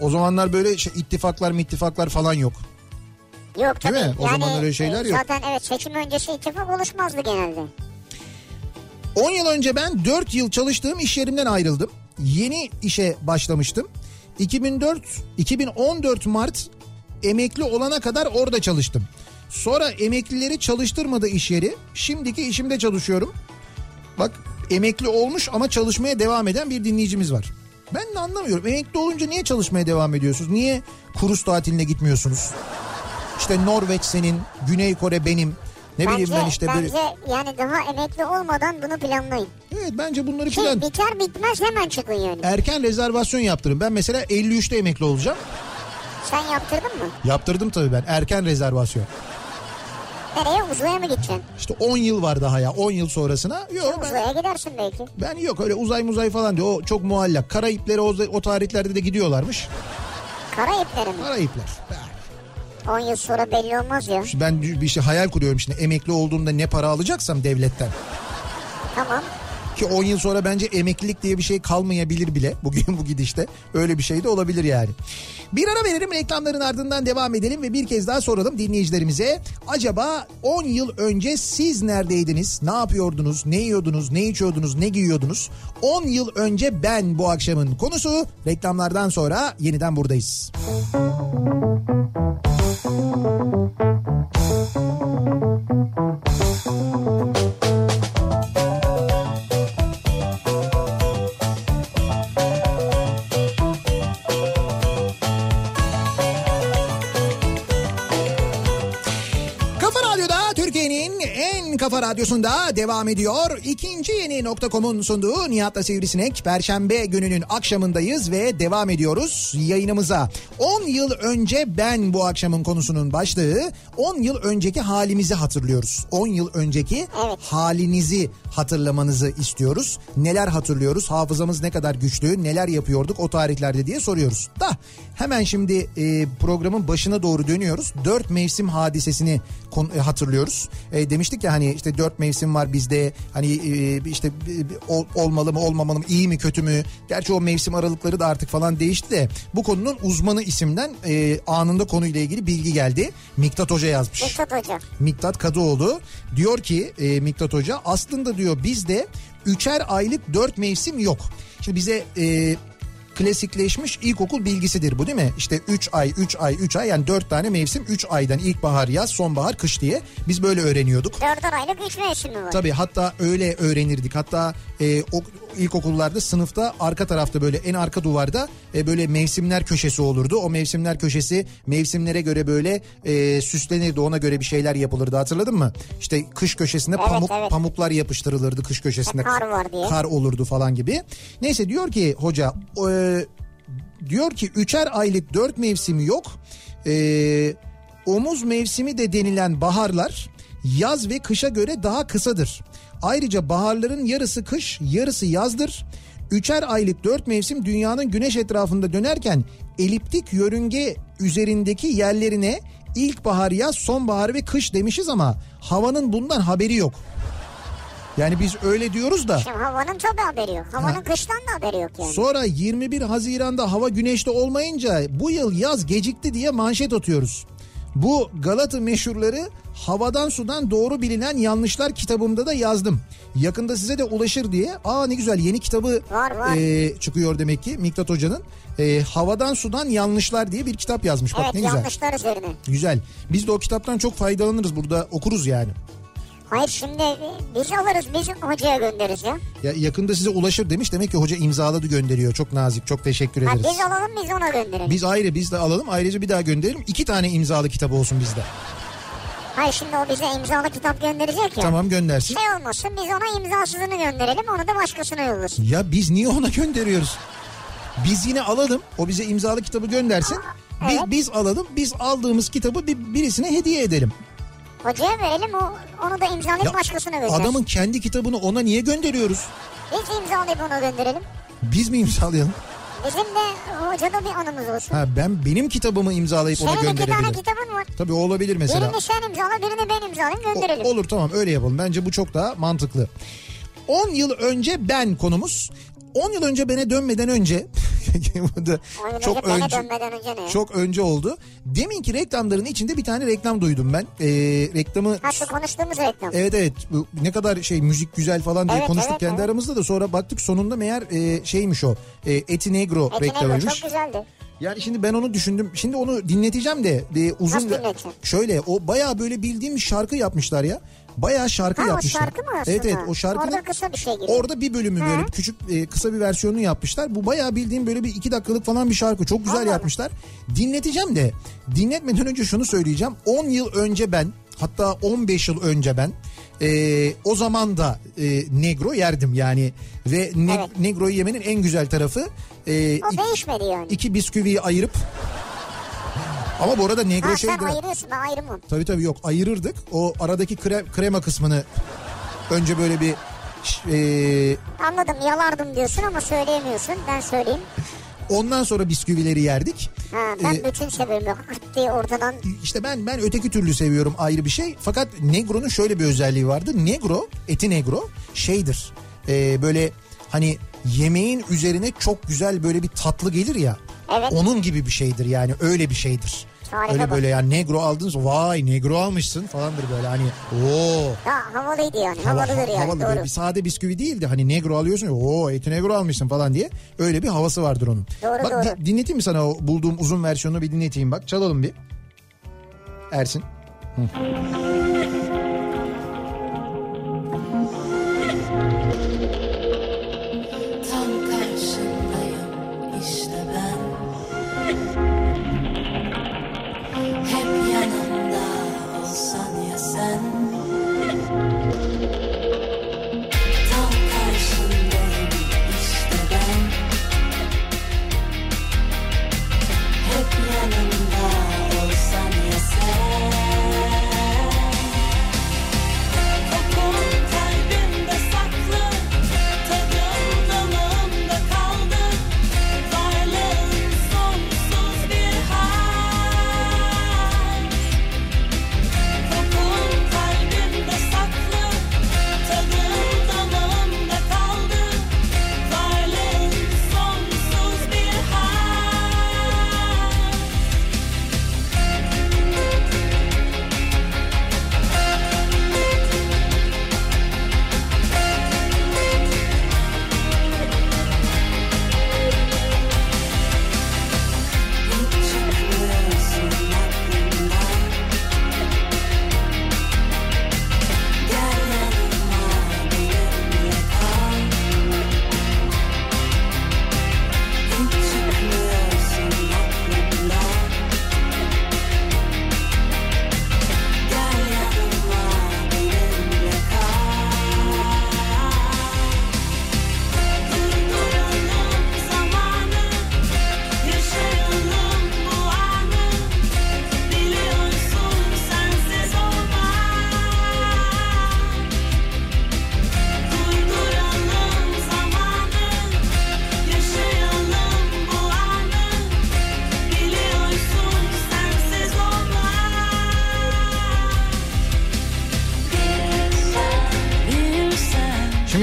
O zamanlar böyle şey, ittifaklar ittifaklar falan yok. Yok tabii. mi? O zaman öyle şeyler e, yok. Zaten evet seçim öncesi ittifak oluşmazdı genelde. 10 yıl önce ben 4 yıl çalıştığım iş yerimden ayrıldım. Yeni işe başlamıştım. 2004 2014 Mart emekli olana kadar orada çalıştım. Sonra emeklileri çalıştırmadı iş yeri. Şimdiki işimde çalışıyorum. Bak emekli olmuş ama çalışmaya devam eden bir dinleyicimiz var. Ben de anlamıyorum. Emekli olunca niye çalışmaya devam ediyorsunuz? Niye kurus tatiline gitmiyorsunuz? İşte Norveç senin, Güney Kore benim. Ne bileyim bence, ben işte bence böyle. yani daha emekli olmadan bunu planlayın. Evet bence bunları Ki plan biter bitmez hemen çıkın yani. erken rezervasyon yaptırın. Ben mesela 53'te emekli olacağım. Sen yaptırdın mı? Yaptırdım tabii ben erken rezervasyon. Nereye uzaya mı gideceksin? İşte 10 yıl var daha ya 10 yıl sonrasına. Yok ben, Uzaya gidersin belki. ben yok öyle uzay muzay falan diyor. O çok muallak. Karayipleri o, o tarihlerde de gidiyorlarmış. Karayipleri mi? Karayipler. 10 yıl sonra belli olmaz ya. Ben bir şey hayal kuruyorum şimdi emekli olduğumda ne para alacaksam devletten. Tamam. Ki 10 yıl sonra bence emeklilik diye bir şey kalmayabilir bile. Bugün bu gidişte öyle bir şey de olabilir yani. Bir ara verelim reklamların ardından devam edelim ve bir kez daha soralım dinleyicilerimize. Acaba 10 yıl önce siz neredeydiniz? Ne yapıyordunuz? Ne yiyordunuz? Ne içiyordunuz? Ne giyiyordunuz? 10 yıl önce ben bu akşamın konusu. Reklamlardan sonra yeniden buradayız. Kafa kafa radyosunda devam ediyor. İkinci yeni nokta.com'un sunduğu Nihat'la Sivrisinek. Perşembe gününün akşamındayız ve devam ediyoruz yayınımıza. 10 yıl önce ben bu akşamın konusunun başlığı 10 yıl önceki halimizi hatırlıyoruz. 10 yıl önceki Evet. halinizi hatırlamanızı istiyoruz. Neler hatırlıyoruz? Hafızamız ne kadar güçlü? Neler yapıyorduk o tarihlerde diye soruyoruz. Da hemen şimdi e, programın başına doğru dönüyoruz. Dört mevsim hadisesini e, hatırlıyoruz. E, demiştik ya hani işte dört mevsim var bizde. Hani e, işte e, ol- olmalı mı olmamalı mı iyi mi kötü mü? Gerçi o mevsim aralıkları da artık falan değişti de bu konunun uzmanı isimden e, anında konuyla ilgili bilgi geldi. Miktat Hoca yazmış. Mesut Hoca. Miktat Kadıoğlu diyor ki Miktat Hoca aslında diyor bizde üçer aylık dört mevsim yok. Şimdi bize e, klasikleşmiş ilkokul bilgisidir bu değil mi? İşte 3 ay 3 ay 3 ay yani 4 tane mevsim 3 aydan ilkbahar yaz sonbahar kış diye biz böyle öğreniyorduk. 4 aylık 3 mevsimi var. Tabii hatta öyle öğrenirdik. Hatta e, o ilkokullarda sınıfta arka tarafta böyle en arka duvarda e, böyle mevsimler köşesi olurdu. O mevsimler köşesi mevsimlere göre böyle e, süslenirdi. Ona göre bir şeyler yapılırdı hatırladın mı? İşte kış köşesinde Evet, pamuk evet. pamuklar yapıştırılırdı kış köşesinde. Kar var diye. Kar olurdu falan gibi. Neyse diyor ki hoca e, diyor ki üçer aylık dört mevsimi yok. E, omuz mevsimi de denilen baharlar yaz ve kışa göre daha kısadır. Ayrıca baharların yarısı kış, yarısı yazdır. Üçer aylık dört mevsim dünyanın güneş etrafında dönerken eliptik yörünge üzerindeki yerlerine ilkbahar, yaz, sonbahar ve kış demişiz ama havanın bundan haberi yok. Yani biz öyle diyoruz da Şimdi havanın tabii haberi yok. Havanın Ha. kıştan da haberi yok yani. sonra 21 Haziran'da hava güneşli olmayınca bu yıl yaz gecikti diye manşet atıyoruz. Bu Galata meşhurları havadan sudan doğru bilinen yanlışlar kitabımda da yazdım. Yakında size de ulaşır diye. Aa ne güzel yeni kitabı Var, var. e, çıkıyor demek ki Miktat Hoca'nın. E, havadan sudan yanlışlar diye bir kitap yazmış. Bak evet ne güzel. yanlışlar üzerine. Güzel. Biz de o kitaptan çok faydalanırız burada okuruz yani. Hayır şimdi e, biz alırız biz hocaya göndeririz ya. Ya yakında size ulaşır demiş. Demek ki hoca imzaladı gönderiyor. Çok nazik. Çok teşekkür Ha, ederiz. biz alalım biz ona gönderelim. Biz ayrı biz de alalım. Ayrıca bir daha gönderelim. İki tane imzalı kitabı olsun bizde. Hayır şimdi o bize imzalı kitap gönderecek ya. Tamam göndersin. Şey olmasın biz ona imzasızını gönderelim onu da başkasına yollasın. Ya biz niye ona gönderiyoruz? Biz yine alalım. O bize imzalı kitabı göndersin. Biz, Evet. biz alalım. Biz aldığımız kitabı bir, birisine hediye edelim. Hocaya verelim o onu da imzalayıp Ya, başkasına göndersin. Adamın kendi kitabını ona niye gönderiyoruz? Biz imzalayıp ona gönderelim. Biz mi imzalayalım? Bizim de hocada bir anımız olsun. Ha ben benim kitabımı imzalayıp ona Senin iki tane gönderebilirim. kitabın var. Tabii o olabilir mesela. Birini sen imzala birini ben imzalayayım O- gönderelim. olur tamam öyle yapalım. Bence bu çok daha mantıklı. 10 yıl önce ben konumuz. 10 yıl önce bana dönmeden önce çok önce önce ne? çok önce oldu. Deminki reklamların içinde bir tane reklam duydum ben. Ee, reklamı Ha şu konuştuğumuz reklam. Evet evet bu ne kadar şey müzik güzel falan diye Evet, konuştuk evet, kendi evet. aramızda da sonra baktık sonunda meğer e, şeymiş o e, Eti Negro Eti reklamıymış. çok güzeldi. Yani şimdi ben onu düşündüm. Şimdi onu dinleteceğim de e, uzun Nasıl da- şöyle o bayağı böyle bildiğim şarkı yapmışlar ya. Bayağı şarkı Ha o yapmışlar. şarkı mı aslında? Evet evet o şarkının Orada kısa bir şey gibi. Orada bir bölümü Ha. böyle küçük e, kısa bir versiyonunu yapmışlar. Bu bayağı bildiğim böyle bir iki dakikalık falan bir şarkı. Çok güzel Allah. yapmışlar. Dinleteceğim de dinletmeden önce şunu söyleyeceğim. 10 yıl önce ben hatta 15 yıl önce ben e, o zaman da e, negro yerdim yani. Ve ne- Evet. negroyu yemenin en güzel tarafı e, O değişmedi yani. iki bisküviyi ayırıp ama bu arada negro ha şey sen ayırıyorsun ben ayırmam. Tabii tabii yok ayırırdık. O aradaki kre- krema kısmını önce böyle bir e, Anladım yalardım diyorsun ama söyleyemiyorsun. Ben söyleyeyim. ondan sonra bisküvileri yerdik. Ha, ben Ee, bütün severim yok. Diye ortadan. İşte ben ben öteki türlü seviyorum ayrı bir şey. Fakat Negro'nun şöyle bir özelliği vardı. Negro, eti Negro şeydir. E, böyle hani yemeğin üzerine çok güzel böyle bir tatlı gelir ya. Evet. Onun gibi bir şeydir yani öyle bir şeydir. Harika öyle bak. böyle yani negro aldınız vay negro almışsın falandır böyle hani oo Ha, havalıydı yani. Hava- Havalıdır yani. havalı doğru. bir sade bisküvi değildi. Hani negro alıyorsun ya o eti negro almışsın falan diye. Öyle bir havası vardır onun. Doğru, bak doğru. di- dinleteyim mi sana o bulduğum uzun versiyonunu bir dinleteyim bak. Çalalım bir. Ersin. Tam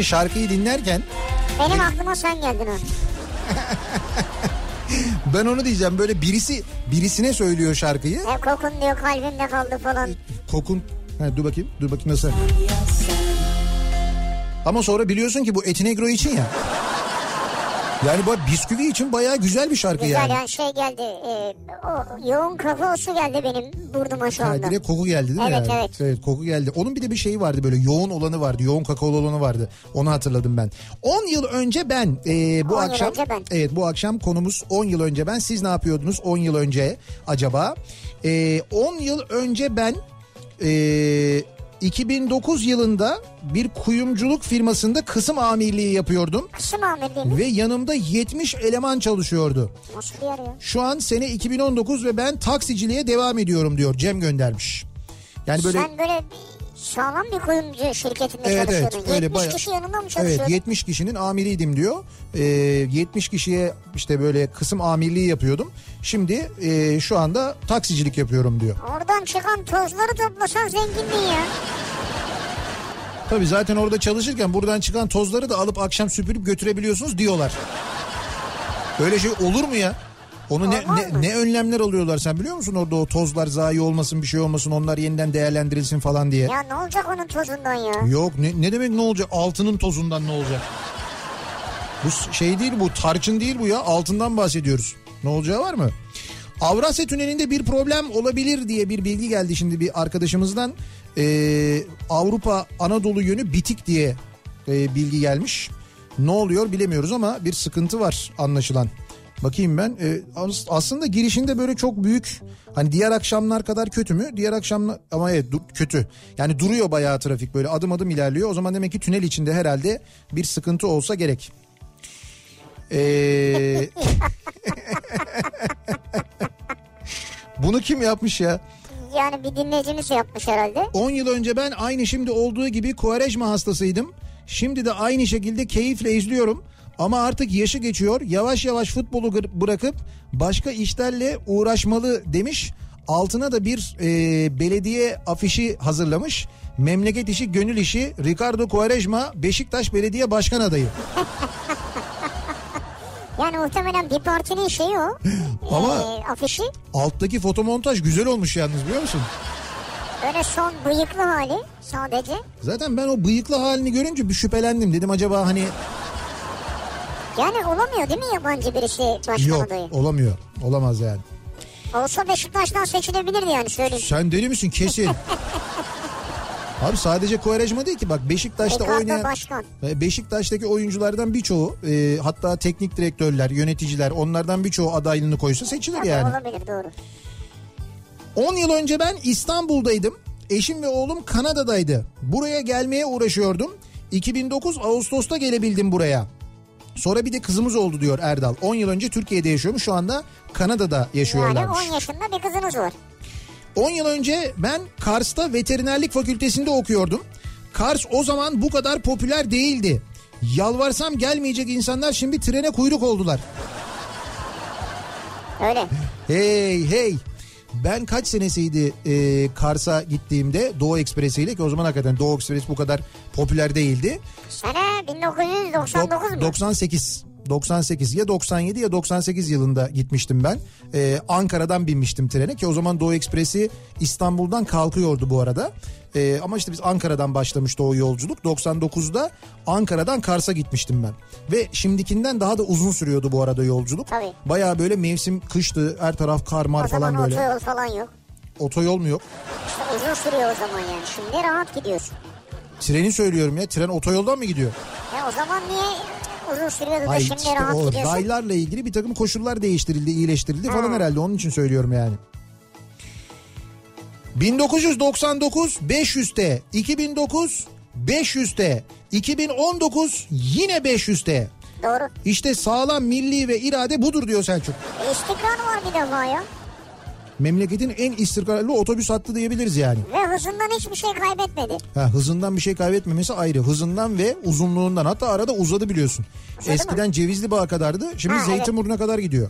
şarkıyı dinlerken Benim aklıma sen geldin ben onu diyeceğim böyle birisi birisine söylüyor şarkıyı. Hep kokun diyor kalbimde kaldı falan. Kokun Ha, dur bakayım dur bakayım nasıl. Ama sonra biliyorsun ki bu eti negro için ya. Yani bu bisküvi için bayağı güzel bir şarkı Güzel yani. yani şey geldi. E, yoğun kakaosu geldi benim burnuma şu Ha, anda. direkt koku geldi değil mi? Evet, yani? evet. koku geldi. Onun bir de bir şeyi vardı böyle yoğun olanı vardı. Yoğun kakaolu olanı vardı. Onu hatırladım ben. 10 yıl önce ben e, bu 10 yıl akşam önce ben. evet bu akşam konumuz 10 yıl önce ben. Siz ne yapıyordunuz 10 yıl önce acaba? E, 10 yıl önce ben e, 2009 yılında bir kuyumculuk firmasında kısım amirliği yapıyordum Kısım amirliği mi? ve yanımda 70 eleman çalışıyordu. Nasıl bir yer ya? Şu an sene 2019 ve ben taksiciliğe devam ediyorum diyor Cem göndermiş. Yani böyle Sen böyle Sağlam bir kuyumcu şirketinde Evet evet çalışıyordun. öyle 70 bayağı. kişi yanında mı çalışıyordun? Evet 70 kişinin amiriydim diyor. Ee, 70 kişiye işte böyle kısım amirliği yapıyordum. Şimdi e, şu anda taksicilik yapıyorum diyor. Oradan çıkan tozları toplasan zenginliği ya. Tabii zaten orada çalışırken buradan çıkan tozları da alıp akşam süpürüp götürebiliyorsunuz diyorlar. Öyle şey olur mu ya? Onu ne, Olmaz ne, mı? ne önlemler alıyorlar sen biliyor musun orada o tozlar zayi olmasın bir şey olmasın onlar yeniden değerlendirilsin falan diye. Ya ne olacak onun tozundan ya? Yok ne, ne demek ne olacak altının tozundan ne olacak? Bu şey değil bu tarçın değil bu ya altından bahsediyoruz. Ne olacağı var mı? Avrasya Tüneli'nde bir problem olabilir diye bir bilgi geldi şimdi bir arkadaşımızdan. Ee, Avrupa Anadolu yönü bitik diye e, bilgi gelmiş. Ne oluyor bilemiyoruz ama bir sıkıntı var anlaşılan. Bakayım ben as- aslında girişinde böyle çok büyük hani diğer akşamlar kadar kötü mü? Diğer akşamlar ama evet du- kötü. Yani duruyor bayağı trafik böyle adım adım ilerliyor. O zaman demek ki tünel içinde herhalde bir sıkıntı olsa gerek. Ee... Bunu kim yapmış ya? Yani bir dinleyicimiz yapmış herhalde. 10 yıl önce ben aynı şimdi olduğu gibi Kuarejma hastasıydım. Şimdi de aynı şekilde keyifle izliyorum. Ama artık yaşı geçiyor. Yavaş yavaş futbolu bırakıp başka işlerle uğraşmalı demiş. Altına da bir e, belediye afişi hazırlamış. Memleket işi gönül işi Ricardo Quaresma Beşiktaş Belediye Başkan adayı. Yani muhtemelen bir partinin şeyi o. Ama- Ee, afişi. Alttaki fotomontaj güzel olmuş yalnız biliyor musun? Öyle son bıyıklı hali sadece. Zaten ben o bıyıklı halini görünce bir şüphelendim. Dedim acaba hani Yani olamıyor değil mi yabancı birisi başkan yok adayı? olamıyor. Olamaz yani. Olsa Beşiktaş'tan seçilebilirdi yani söyleyeyim. Sen deli misin kesin. Abi sadece Kovarejma değil ki bak Beşiktaş'ta Ricardo oynayan Başkan. Beşiktaş'taki oyunculardan birçoğu e, hatta teknik direktörler, yöneticiler onlardan birçoğu adaylığını koysa seçilir Tabii yani. olabilir doğru. 10 yıl önce ben İstanbul'daydım. Eşim ve oğlum Kanada'daydı. Buraya gelmeye uğraşıyordum. 2009 Ağustos'ta gelebildim buraya. Sonra bir de kızımız oldu diyor Erdal. 10 yıl önce Türkiye'de yaşıyormuş şu anda Kanada'da Yani yaşıyorlarmış. 10 yaşında bir kızınız var. 10 yıl önce ben Kars'ta veterinerlik fakültesinde okuyordum. Kars o zaman bu kadar popüler değildi. Yalvarsam gelmeyecek insanlar şimdi trene kuyruk oldular. Öyle. Hey hey. Ben kaç senesiydi e, Kars'a gittiğimde Doğu Ekspresi ile ki o zaman hakikaten Doğu Ekspresi bu kadar popüler değildi. Sene 1999 mu? 98. 98 ya 97 ya 98 yılında gitmiştim ben. Ee, Ankara'dan binmiştim trene ki o zaman Doğu Ekspresi İstanbul'dan kalkıyordu bu arada. Ee, ama işte biz Ankara'dan başlamıştı o yolculuk. 99'da Ankara'dan Kars'a gitmiştim ben. Ve şimdikinden daha da uzun sürüyordu bu arada yolculuk. Tabii. Baya böyle mevsim kıştı her taraf kar mar o zaman falan böyle. otoyol falan yok. Otoyol mu yok? İşte uzun sürüyor o zaman yani. Şimdi rahat gidiyorsun. Treni söylüyorum ya tren otoyoldan mı gidiyor? Ya o zaman niye uzun sürüyordu da şimdi işte rahat o gidiyorsun? raylarla ilgili bir takım koşullar değiştirildi, iyileştirildi falan Ha. herhalde. Onun için söylüyorum yani. 1999 500'te, 2009 500'te, 2019 yine 500'te. Doğru. İşte sağlam milli ve irade budur diyor Selçuk. E, istikrar var bir defa ya. Memleketin en istikrarlı otobüs hattı diyebiliriz yani. Ve hızından hiçbir şey kaybetmedi. Ha, hızından bir şey kaybetmemesi ayrı. Hızından ve uzunluğundan. Hatta arada uzadı biliyorsun. Uzadı Eskiden Cevizli Bağ kadardı. Şimdi Ha, evet. Zeytinburnu'na kadar gidiyor.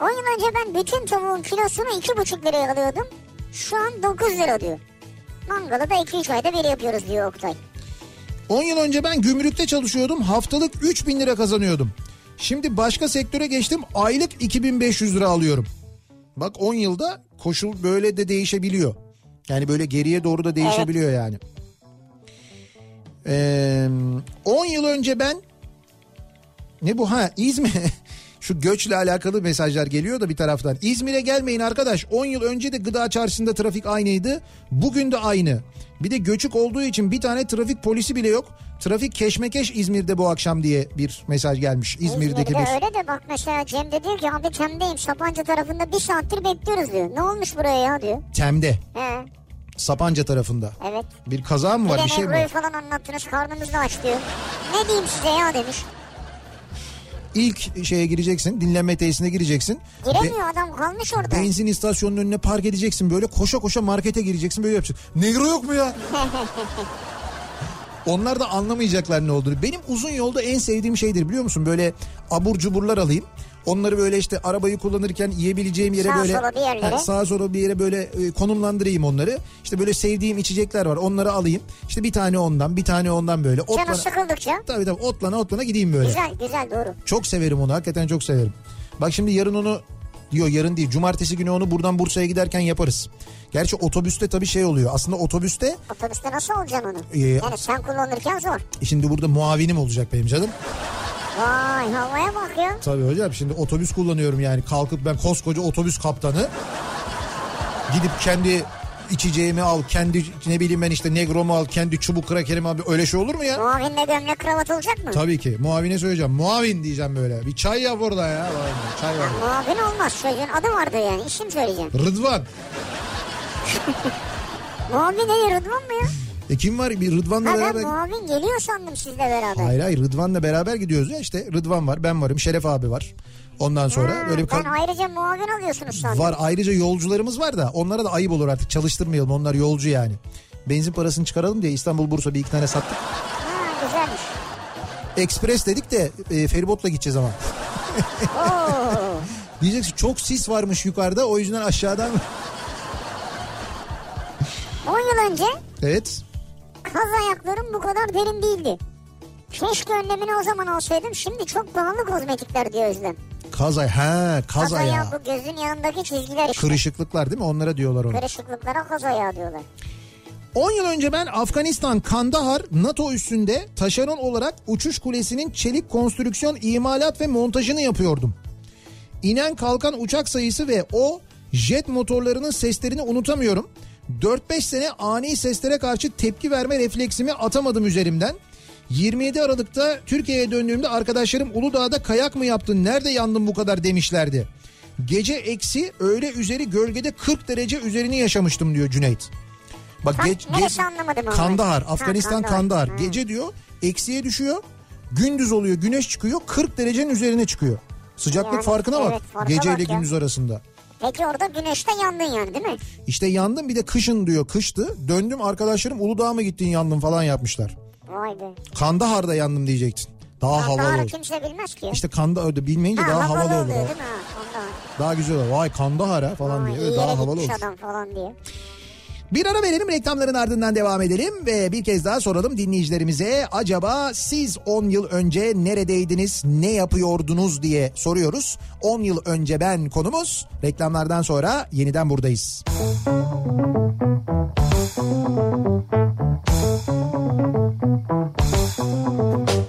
10 yıl önce ben bütün tavuğun kilosunu 2,5 liraya alıyordum. Şu an 9 lira diyor. Mangalı da 2-3 ayda bir yapıyoruz diyor Oktay. 10 yıl önce ben gümrükte çalışıyordum. Haftalık 3000 lira kazanıyordum. Şimdi başka sektöre geçtim. Aylık 2500 lira alıyorum. Bak 10 yılda koşul böyle de değişebiliyor. Yani böyle geriye doğru da değişebiliyor yani. Ee, 10 yıl önce ben ne bu ha İzmir şu göçle alakalı mesajlar geliyor da bir taraftan. İzmir'e gelmeyin arkadaş 10 yıl önce de gıda çarşısında trafik aynıydı. Bugün de aynı. Bir de göçük olduğu için bir tane trafik polisi bile yok. Trafik keşmekeş İzmir'de bu akşam diye bir mesaj gelmiş. İzmir'deki İzmir'de bir öyle de bak mesela Cem de diyor ki abi Tem'deyim Sapanca tarafında bir saattir bekliyoruz diyor. Ne olmuş buraya ya diyor. Tem'de He Sapanca tarafında. evet. Bir kaza mı Bir var de bir şey mi var? falan anlattınız karnımız da aç diyor. Ne diyeyim size ya demiş. İlk şeye gireceksin dinlenme tesisine gireceksin. Be- Giremiyor adam kalmış orada. benzin istasyonunun önüne park edeceksin böyle koşa koşa markete gireceksin böyle yapacaksın. Negro yok mu ya? Onlar da anlamayacaklar ne olduğunu. Benim uzun yolda en sevdiğim şeydir biliyor musun? Böyle abur cuburlar alayım. Onları böyle işte arabayı kullanırken yiyebileceğim yere Sağa böyle sola bir yerlere. Ha, sağa sola bir yere böyle e, konumlandırayım onları. İşte böyle sevdiğim içecekler var. Onları alayım. İşte bir tane ondan, bir tane ondan böyle. Canı Otlana, sıkıldıkça. tabii tabii otlana otlana gideyim böyle. Güzel güzel doğru. Çok severim onu. Hakikaten çok severim. Bak şimdi yarın onu Yok yarın değil. Cumartesi günü onu buradan Bursa'ya giderken yaparız. Gerçi otobüste tabii şey oluyor. Aslında otobüste Otobüste nasıl olacaksın onu? Ee, yani sen kullanırken zor. şimdi burada muavinim olacak benim canım. Vay havaya bak ya. Tabii hocam şimdi otobüs kullanıyorum yani. Kalkıp ben koskoca otobüs kaptanı. Gidip kendi içeceğimi al. Kendi ne bileyim ben işte negromu al. Kendi çubuk krakerimi al. Öyle şey olur mu ya? Muavinle gömlek kravat olacak mı? Tabii ki. Muavine söyleyeceğim. Muavin diyeceğim böyle. Bir çay yap orada ya. Çay var. Muavin olmaz çocuğun adı vardı yani isim söyleyeceğim. Rıdvan. Muavin ne Rıdvan mı ya? E kim var? Bir Rıdvan'la Ha ben beraber. muavin geliyor sandım sizle beraber. Hayır hayır Rıdvan'la beraber gidiyoruz ya işte Rıdvan var ben varım Şeref abi var. Ondan sonra Ha, böyle bir ka- ayrıca muavin alıyorsunuz sandım. var ayrıca yolcularımız var da onlara da ayıp olur artık çalıştırmayalım onlar yolcu yani. Benzin parasını çıkaralım diye İstanbul Bursa bir iki tane sattık. Ha güzelmiş. Ekspres dedik de e, feribotla gideceğiz ama. Diyeceksin çok sis varmış yukarıda o yüzden aşağıdan. 10 yıl önce evet. kaz ayaklarım bu kadar derin değildi. Keşke önlemini o zaman alsaydım. Şimdi çok pahalı kozmetikler diyor Özlem. Kazay ha Kaz ayağı bu gözün yanındaki çizgiler işte. Kırışıklıklar değil mi onlara diyorlar onu. Kırışıklıklara kaz ayağı diyorlar. 10 yıl önce ben Afganistan Kandahar NATO üssünde taşeron olarak uçuş kulesinin çelik konstrüksiyon imalat ve montajını yapıyordum. İnen kalkan uçak sayısı ve o jet motorlarının seslerini unutamıyorum. 4-5 sene ani seslere karşı tepki verme refleksimi atamadım üzerimden. 27 Aralık'ta Türkiye'ye döndüğümde arkadaşlarım Uludağ'da kayak mı yaptın nerede yandın bu kadar demişlerdi. Gece eksi öğle üzeri gölgede 40 derece üzerini yaşamıştım diyor Cüneyt. Bak Tam geç, geç-. Kandahar, Ha, Afganistan Kandahar. Kandahar. Hı. Gece diyor eksiye düşüyor. Gündüz oluyor, güneş çıkıyor, 40 derecenin üzerine çıkıyor. Sıcaklık Yani, farkına bak. evet, farka Gece ile bak gündüz arasında. Peki orada güneşte yandın yani değil mi? İşte yandım bir de kışın diyor kıştı. Döndüm arkadaşlarım Uludağ'a mı gittin yandın falan yapmışlar. Vay be. Kandahar'da yandım diyecektin. Daha havalı Kandahar'ı olur. kimse bilmez ki. İşte Kandahar bilmeyince ha, daha havalı, olur. oluyor değil mi? Kandahar. Daha güzel olur. Vay Kandahar ha falan Vay, diye. yere daha havalı olur. adam falan diye. Bir ara verelim reklamların ardından devam edelim ve bir kez daha soralım dinleyicilerimize acaba siz 10 yıl önce neredeydiniz ne yapıyordunuz diye soruyoruz. 10 yıl önce ben konumuz reklamlardan sonra yeniden buradayız. Kafa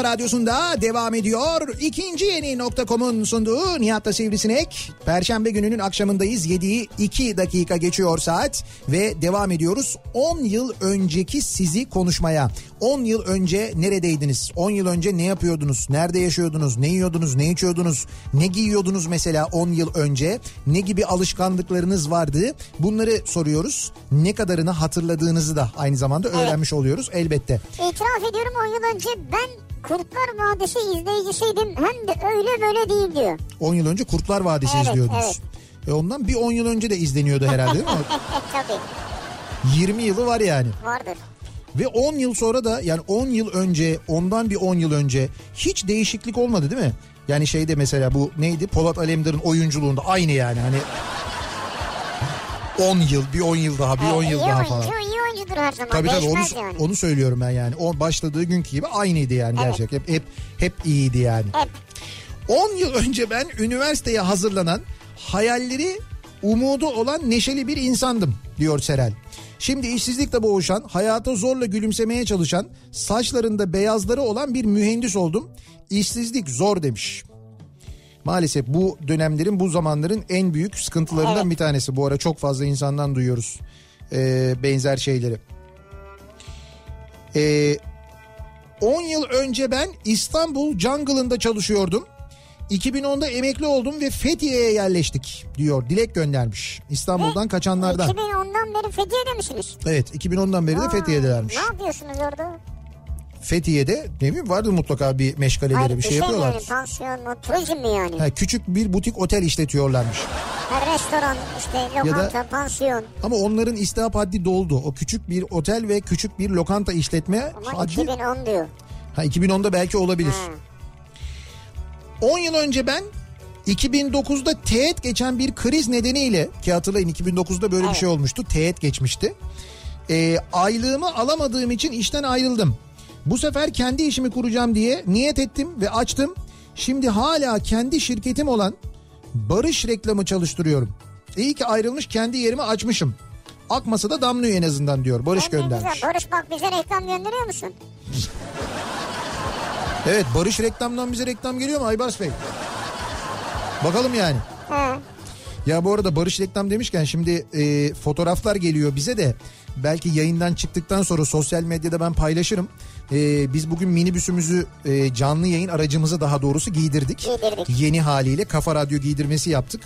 kafa radyosunda devam ediyor. İkinci yeni nokta.com'un sunduğu Nihat'ta Sivrisinek. Perşembe gününün akşamındayız. 7'yi 2 dakika geçiyor saat ve devam ediyoruz. 10 yıl önceki sizi konuşmaya. 10 yıl önce neredeydiniz? 10 yıl önce ne yapıyordunuz? Nerede yaşıyordunuz? Ne yiyordunuz? Ne içiyordunuz? Ne giyiyordunuz mesela 10 yıl önce? Ne gibi alışkanlıklarınız vardı? Bunları soruyoruz. Ne kadarını hatırladığınızı da aynı zamanda öğrenmiş oluyoruz elbette. İtiraf ediyorum 10 yıl önce ben Kurtlar Vadisi izleyicisiydim. Hem de öyle böyle değil diyor. 10 yıl önce Kurtlar Vadisi Evet, izliyordunuz. evet. E ondan bir 10 yıl önce de izleniyordu herhalde değil mi? Tabii 20 yılı var yani. vardır. Ve 10 yıl sonra da yani 10 yıl önce ondan bir 10 yıl önce hiç değişiklik olmadı değil mi? Yani şeyde mesela bu neydi Polat Alemdar'ın oyunculuğunda aynı yani hani 10 yıl bir 10 yıl daha bir 10 yıl daha falan. iyi oyuncudur her zaman. Tabii tabii onu, yani. onu söylüyorum ben yani. O başladığı günkü gibi aynıydı yani Evet. gerçek. Hep, hep hep iyiydi yani. Hep. 10 yıl önce ben üniversiteye hazırlanan hayalleri umudu olan neşeli bir insandım diyor Serel. Şimdi işsizlikle boğuşan, hayata zorla gülümsemeye çalışan, saçlarında beyazları olan bir mühendis oldum. İşsizlik zor demiş. Maalesef bu dönemlerin, bu zamanların en büyük sıkıntılarından Evet. bir tanesi. Bu ara çok fazla insandan duyuyoruz e, benzer şeyleri. E, 10 yıl önce ben İstanbul Jungle'ında çalışıyordum. 2010'da emekli oldum ve Fethiye'ye yerleştik diyor. Dilek göndermiş. İstanbul'dan kaçanlardan. 2010'dan beri Fethiye'de misiniz? Evet 2010'dan beri de Aa, Fethiye'delermiş. Ne yapıyorsunuz orada? Fethiye'de ne bileyim vardır mutlaka bir meşgaleleri Hayır bir şey mi yapıyorlar. yani pansiyon mu turizm mi yani? Ha, küçük bir butik otel işletiyorlarmış. Ha, restoran işte lokanta pansiyon. Ama onların istihap haddi doldu. O küçük bir otel ve küçük bir lokanta işletme Ama haddi. 2010 diyor. Ha 2010'da belki olabilir. Ha. 10 yıl önce ben 2009'da teğet geçen bir kriz nedeniyle ki hatırlayın 2009'da böyle bir Evet. şey olmuştu. Teğet geçmişti. Ee, aylığımı alamadığım için işten ayrıldım. Bu sefer kendi işimi kuracağım diye niyet ettim ve açtım. Şimdi hala kendi şirketim olan Barış reklamı çalıştırıyorum. İyi ki ayrılmış kendi yerimi açmışım. Akmasa da damlıyor en azından diyor. Barış de göndermiş. güzel. Barış bak bize reklam gönderiyor musun? Evet Barış reklamdan bize reklam geliyor mu Aybars Bey? Bakalım yani. He. Ya bu arada Barış reklam demişken şimdi e, fotoğraflar geliyor bize de belki yayından çıktıktan sonra sosyal medyada ben paylaşırım. E, biz bugün minibüsümüzü e, canlı yayın aracımıza daha doğrusu giydirdik. Giydirdik. Yeni haliyle Kafa Radyo giydirmesi yaptık.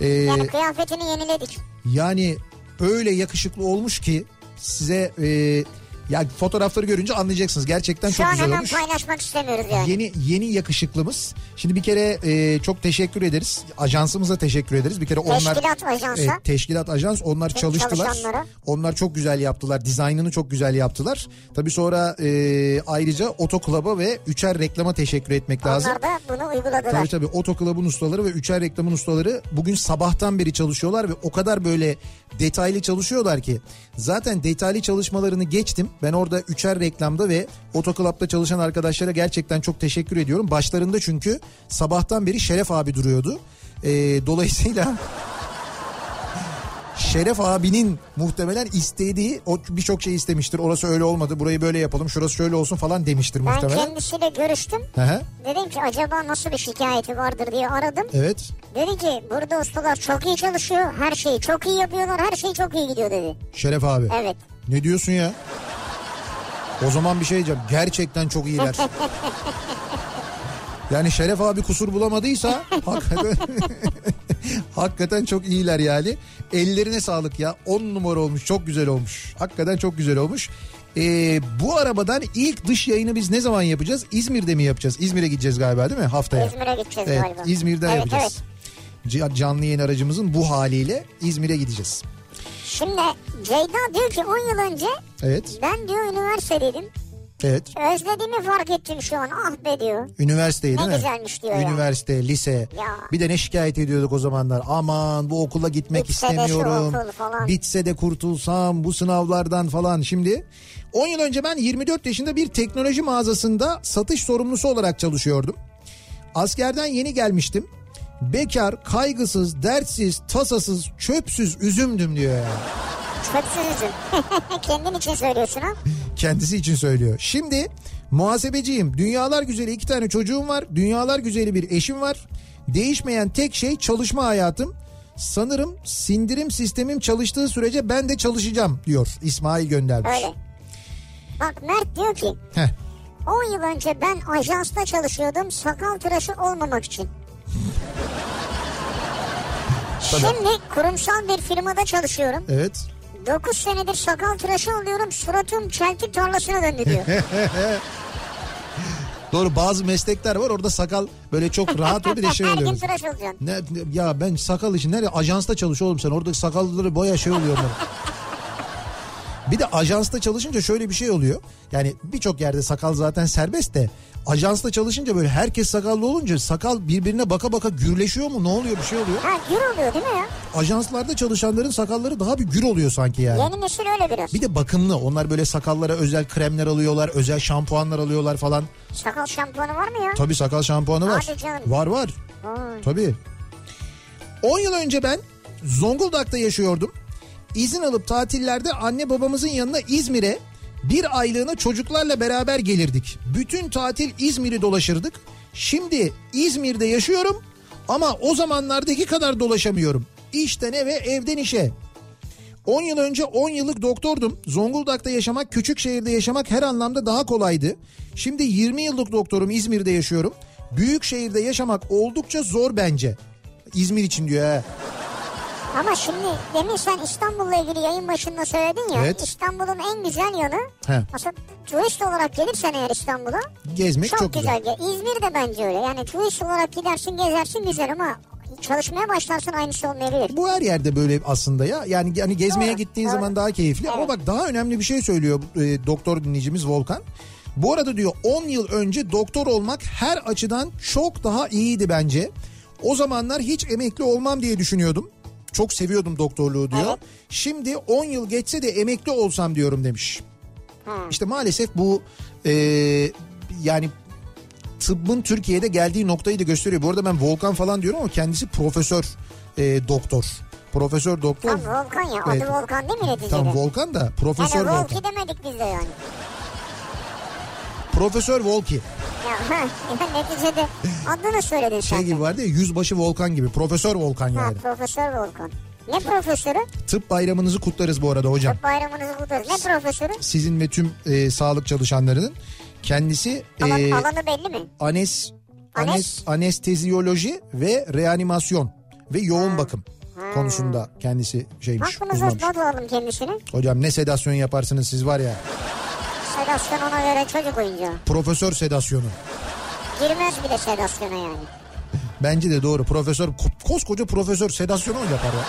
E, Yani kıyafetini yeniledik. yani öyle yakışıklı olmuş ki size e, ya fotoğrafları görünce anlayacaksınız. Gerçekten Şu çok güzel olmuş. paylaşmak istemiyoruz yani. Yeni yeni yakışıklımız. Şimdi bir kere e, çok teşekkür ederiz. Ajansımıza teşekkür ederiz. Bir kere onlar Teşkilat ajansa. Evet, teşkilat ajans onlar çalıştılar. Onlar çok güzel yaptılar. Dizaynını çok güzel yaptılar. Tabii sonra e, ayrıca Otoklub'a ve Üçer Reklam'a teşekkür etmek lazım. Onlar da bunu uyguladılar. Tabii tabii Otoklub'un ustaları ve Üçer Reklam'ın ustaları bugün sabahtan beri çalışıyorlar ve o kadar böyle detaylı çalışıyorlar ki zaten detaylı çalışmalarını geçtim. Ben orada Üçer Reklam'da ve Otoklub'da çalışan arkadaşlara gerçekten çok teşekkür ediyorum. Başlarında çünkü sabahtan beri Şeref abi duruyordu. Ee, dolayısıyla Şeref abinin muhtemelen istediği o birçok şey istemiştir. Orası öyle olmadı. Burayı böyle yapalım. Şurası şöyle olsun falan demiştir Ben muhtemelen. kendisiyle görüştüm. Hı hı. Dedim ki acaba nasıl bir şikayeti vardır diye aradım. Evet. Dedi ki burada ustalar çok iyi çalışıyor. Her şeyi çok iyi yapıyorlar. Her şey çok iyi gidiyor dedi. Şeref abi. Evet. Ne diyorsun ya? O zaman bir şey diyeceğim. Gerçekten çok iyiler. Yani Şeref abi kusur bulamadıysa hakikaten, hakikaten çok iyiler yani. Ellerine sağlık ya. 10 numara olmuş. Çok güzel olmuş. Hakikaten çok güzel olmuş. Ee, bu arabadan ilk dış yayını biz ne zaman yapacağız? İzmir'de mi yapacağız? İzmir'e gideceğiz galiba değil mi haftaya? İzmir'e gideceğiz Evet, galiba. İzmir'de evet, yapacağız. Evet. Ca- Canlı yayın aracımızın bu haliyle İzmir'e gideceğiz. Şimdi Ceyda diyor ki 10 yıl önce Evet, ben diyor üniversitedeydim. evet. Özlediğimi fark ettim şu an ah be diyor. Üniversiteyi Ne değil mi? güzelmiş diyor. Üniversite, lise. Ya. Bir de ne şikayet ediyorduk o zamanlar. Aman bu okula gitmek Bitse de istemiyorum. okul falan. Bitse de kurtulsam bu sınavlardan falan. Şimdi 10 yıl önce ben 24 yaşında bir teknoloji mağazasında satış sorumlusu olarak çalışıyordum. Askerden yeni gelmiştim. Bekar, kaygısız, dertsiz, tasasız, çöpsüz üzümdüm diyor ya. Çöpsüzüzüm. Kendin için söylüyorsun ha. Kendisi için söylüyor. Şimdi muhasebeciyim. Dünyalar güzeli iki tane çocuğum var. Dünyalar güzeli bir eşim var. Değişmeyen tek şey çalışma hayatım. Sanırım sindirim sistemim çalıştığı sürece ben de çalışacağım diyor İsmail göndermiş. Öyle. Bak Mert diyor ki Heh, 10 yıl önce ben ajansta çalışıyordum sakal tıraşı olmamak için. Şimdi kurumsal bir firmada çalışıyorum. evet. 9 senedir sakal tıraşı oluyorum. Suratım çeltik tarlasına döndü diyor. Doğru bazı meslekler var orada sakal böyle çok rahat bir de şey Her oluyor. gün tıraş olacaksın. Ne, ya ben sakal için nereye ajansta çalış oğlum sen orada sakalları boya şey oluyor. Bir de ajansta çalışınca şöyle bir şey oluyor. Yani birçok yerde sakal zaten serbest de ajansta çalışınca böyle herkes sakallı olunca sakal birbirine baka baka gürleşiyor mu ne oluyor bir şey oluyor. Ha gür oluyor değil mi ya? Ajanslarda çalışanların sakalları daha bir gür oluyor sanki yani. Yeni nesil öyle biraz. Bir de bakımlı onlar böyle sakallara özel kremler alıyorlar özel şampuanlar alıyorlar falan. Sakal şampuanı var mı ya? Tabii sakal şampuanı var. Hadi canım. Var var. Vay. Tabii. 10 yıl önce ben Zonguldak'ta yaşıyordum. İzin alıp tatillerde anne babamızın yanına İzmir'e bir aylığına çocuklarla beraber gelirdik. Bütün tatil İzmir'i dolaşırdık. Şimdi İzmir'de yaşıyorum ama o zamanlardaki kadar dolaşamıyorum. İşten eve, evden işe. 10 yıl önce 10 yıllık doktordum. Zonguldak'ta yaşamak, küçük şehirde yaşamak her anlamda daha kolaydı. Şimdi 20 yıllık doktorum İzmir'de yaşıyorum. Büyük şehirde yaşamak oldukça zor bence. İzmir için diyor ha. Ama şimdi demin sen İstanbul'la ilgili yayın başında söyledin ya. Evet. İstanbul'un en güzel yanı He. mesela turist olarak gelirsen eğer İstanbul'a Gezmek çok, çok, güzel. güzel. İzmir de bence öyle. Yani turist olarak gidersin gezersin güzel ama çalışmaya başlarsın aynısı olmayabilir. Bu her yerde böyle aslında ya. Yani yani gezmeye Doğru, gittiğin doğru. zaman daha keyifli. Ama Evet. bak daha önemli bir şey söylüyor e, doktor dinleyicimiz Volkan. Bu arada diyor 10 yıl önce doktor olmak her açıdan çok daha iyiydi bence. O zamanlar hiç emekli olmam diye düşünüyordum. Çok seviyordum doktorluğu diyor. Evet. Şimdi 10 yıl geçse de emekli olsam diyorum demiş. Ha. İşte maalesef bu e, yani tıbbın Türkiye'de geldiği noktayı da gösteriyor. Bu arada ben Volkan falan diyorum ama kendisi profesör e, doktor. Profesör doktor. Tam Volkan ya. Adı Evet. Volkan değil mi neticede? Tam Volkan da Profesör yani Volkan. Volki demedik biz de yani. Profesör Volki. Ya, ha, ya neticede adını söyledin sen. Şey gibi vardı ya yüzbaşı Volkan gibi. Profesör Volkan Ha, yani. Profesör Volkan. Ne profesörü? Tıp bayramınızı kutlarız bu arada hocam. Tıp bayramınızı kutlarız. Ne profesörü? Sizin ve tüm e, sağlık çalışanlarının. Kendisi Alan, e, alanı belli mi? anes, anes, Anes? anesteziyoloji ve reanimasyon ve yoğun bakım konusunda kendisi şeymiş. Uzmanmış. not alalım kendisini. Hocam ne sedasyon yaparsınız siz var ya. Sedasyon ona göre çocuk oyuncağı. Profesör sedasyonu. Girmez bile sedasyona yani. Bence de doğru. Profesör ko- koskoca profesör sedasyonu yapar ya?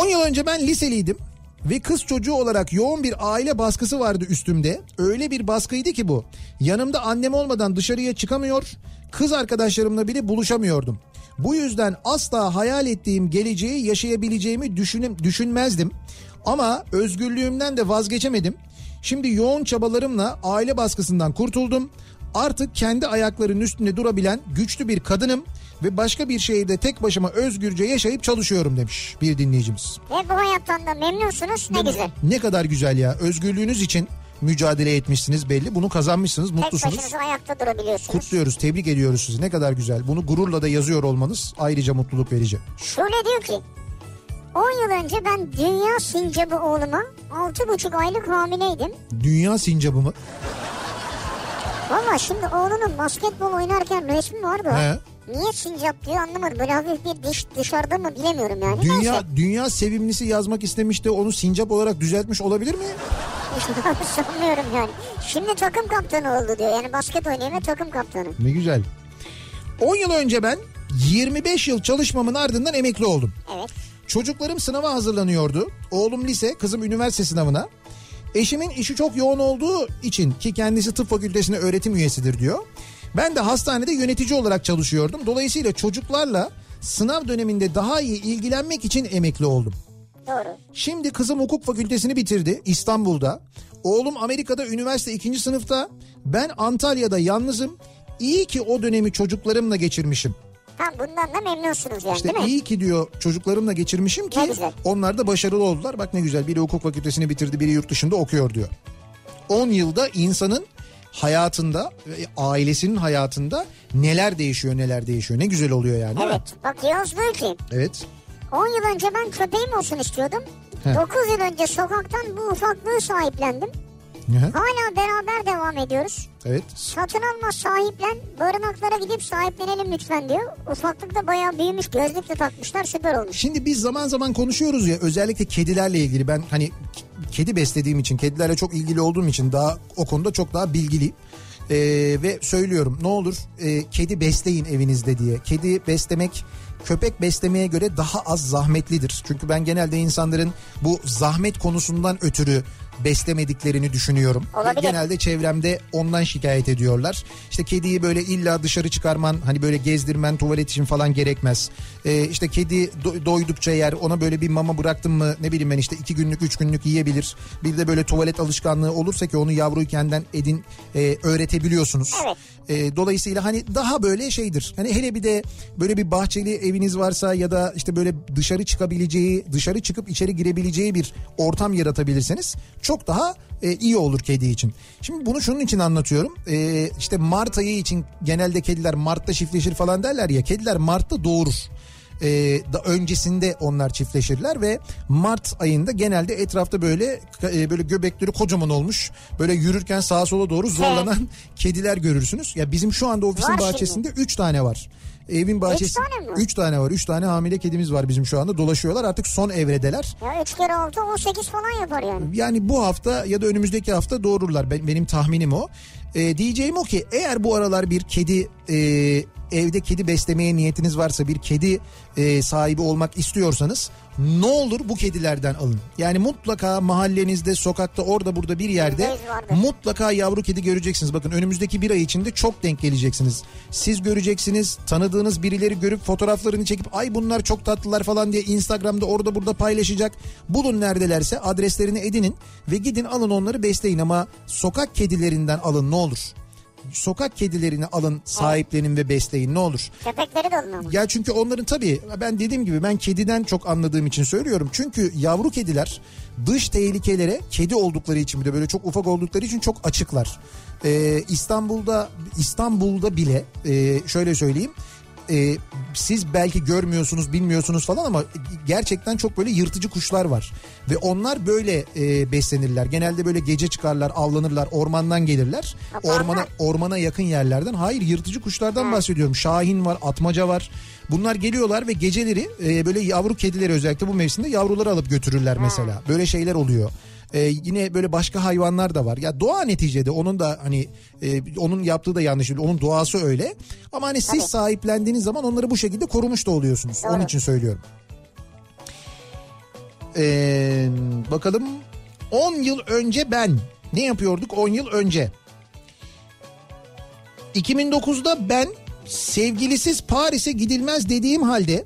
10 yıl önce ben liseliydim ve kız çocuğu olarak yoğun bir aile baskısı vardı üstümde. Öyle bir baskıydı ki bu. Yanımda annem olmadan dışarıya çıkamıyor, kız arkadaşlarımla bile buluşamıyordum. Bu yüzden asla hayal ettiğim geleceği yaşayabileceğimi düşünüm, düşünmezdim. Ama özgürlüğümden de vazgeçemedim. Şimdi yoğun çabalarımla aile baskısından kurtuldum. Artık kendi ayaklarının üstünde durabilen güçlü bir kadınım ve başka bir şehirde tek başıma özgürce yaşayıp çalışıyorum demiş bir dinleyicimiz. Ve bu hayattan da memnunsunuz ne güzel. Ne kadar güzel ya. Özgürlüğünüz için mücadele etmişsiniz belli. Bunu kazanmışsınız, Tek mutlusunuz. başınıza ayakta durabiliyorsunuz. Kutluyoruz, tebrik ediyoruz sizi. Ne kadar güzel. Bunu gururla da yazıyor olmanız ayrıca mutluluk verici. Şöyle diyor ki 10 yıl önce ben dünya sincabı oğluma 6,5 aylık hamileydim. Dünya sincabı mı? Valla şimdi oğlunun basketbol oynarken resmi var da. He. Niye sincap diyor anlamadım. Böyle hafif bir diş dışarıda mı bilemiyorum yani. Dünya Neyse. dünya sevimlisi yazmak istemiş de onu sincap olarak düzeltmiş olabilir mi? Sanmıyorum yani. Şimdi takım kaptanı oldu diyor. Yani basket oynayan takım kaptanı. Ne güzel. 10 yıl önce ben 25 yıl çalışmamın ardından emekli oldum. Evet. Çocuklarım sınava hazırlanıyordu. Oğlum lise, kızım üniversite sınavına. Eşimin işi çok yoğun olduğu için ki kendisi tıp fakültesine öğretim üyesidir diyor. Ben de hastanede yönetici olarak çalışıyordum. Dolayısıyla çocuklarla sınav döneminde daha iyi ilgilenmek için emekli oldum. Doğru. Şimdi kızım hukuk fakültesini bitirdi İstanbul'da. Oğlum Amerika'da üniversite ikinci sınıfta. Ben Antalya'da yalnızım. İyi ki o dönemi çocuklarımla geçirmişim. Ha bundan da memnunsunuz yani İşte değil mi? iyi ki diyor çocuklarımla geçirmişim ki onlar da başarılı oldular. Bak ne güzel biri hukuk fakültesini bitirdi biri yurt dışında okuyor diyor. 10 yılda insanın hayatında ve ailesinin hayatında neler değişiyor neler değişiyor ne güzel oluyor yani? Evet. Bak Yavuz diyor ki Evet. 10 yıl önce ben köpeğim olsun istiyordum. He. 9 yıl önce sokaktan bu ufaklığı sahiplendim. Hala beraber devam ediyoruz. Evet. Satın alma sahiplen, barınaklara gidip sahiplenelim lütfen diyor. Ufaklık da bayağı büyümüş, gözlük de takmışlar, süper olmuş. Şimdi biz zaman zaman konuşuyoruz ya özellikle kedilerle ilgili ben hani kedi beslediğim için kedilerle çok ilgili olduğum için daha o konuda çok daha bilgiliyim. Ee, ve söylüyorum ne olur e, kedi besleyin evinizde diye. Kedi beslemek köpek beslemeye göre daha az zahmetlidir. Çünkü ben genelde insanların bu zahmet konusundan ötürü beslemediklerini düşünüyorum. Olabilir. Genelde çevremde ondan şikayet ediyorlar. İşte kediyi böyle illa dışarı çıkarman hani böyle gezdirmen tuvalet için falan gerekmez. Ee, işte kedi do- doydukça yer ona böyle bir mama bıraktın mı ne bileyim ben işte iki günlük üç günlük yiyebilir. Bir de böyle tuvalet alışkanlığı olursa ki onu yavruyken edin e, öğretebiliyorsunuz. Evet. E, dolayısıyla hani daha böyle şeydir. Hani hele bir de böyle bir bahçeli eviniz varsa ya da işte böyle dışarı çıkabileceği, dışarı çıkıp içeri girebileceği bir ortam yaratabilirseniz çok daha e, iyi olur kedi için. Şimdi bunu şunun için anlatıyorum. E, işte Mart ayı için genelde kediler Mart'ta çiftleşir falan derler ya. Kediler Mart'ta doğurur. e, da öncesinde onlar çiftleşirler ve Mart ayında genelde etrafta böyle e, böyle göbekleri kocaman olmuş böyle yürürken sağa sola doğru zorlanan kediler görürsünüz. Ya bizim şu anda ofisin Var bahçesinde 3 tane var. Evin bahçesi tane mi? 3 tane var. 3 tane hamile kedimiz var bizim şu anda. Dolaşıyorlar. Artık son evredeler. Ya 3 kere 6 18 falan yapar yani. Yani bu hafta ya da önümüzdeki hafta doğururlar. Ben- Benim tahminim o. Ee, diyeceğim o ki eğer bu aralar bir kedi e, evde kedi beslemeye niyetiniz varsa bir kedi e, sahibi olmak istiyorsanız ne olur bu kedilerden alın. Yani mutlaka mahallenizde, sokakta, orada burada bir yerde mutlaka yavru kedi göreceksiniz. Bakın önümüzdeki bir ay içinde çok denk geleceksiniz. Siz göreceksiniz, tanıdığınız birileri görüp fotoğraflarını çekip ay bunlar çok tatlılar falan diye Instagram'da orada burada paylaşacak. Bulun neredelerse adreslerini edinin ve gidin alın onları besleyin ama sokak kedilerinden alın ne olur. Sokak kedilerini alın, sahiplenin ve besleyin ne olur. Köpekleri de alın ama. Ya çünkü onların tabii ben dediğim gibi ben kediden çok anladığım için söylüyorum. Çünkü yavru kediler dış tehlikelere kedi oldukları için bir de böyle çok ufak oldukları için çok açıklar. Ee, İstanbul'da İstanbul'da bile e, şöyle söyleyeyim e, siz belki görmüyorsunuz bilmiyorsunuz falan ama gerçekten çok böyle yırtıcı kuşlar var. Ve onlar böyle e, beslenirler. Genelde böyle gece çıkarlar avlanırlar ormandan gelirler. Ormana, ormana yakın yerlerden. Hayır yırtıcı kuşlardan bahsediyorum. Şahin var atmaca var. Bunlar geliyorlar ve geceleri e, böyle yavru kedileri özellikle bu mevsimde yavruları alıp götürürler mesela. Böyle şeyler oluyor. E, yine böyle başka hayvanlar da var. Ya doğa neticede onun da hani e, onun yaptığı da yanlış değil. Onun doğası öyle. Ama hani siz sahiplendiğiniz zaman onları bu şekilde korumuş da oluyorsunuz. Onun Doğru. için söylüyorum. Ee, bakalım 10 yıl önce ben ne yapıyorduk 10 yıl önce? 2009'da ben sevgilisiz Paris'e gidilmez dediğim halde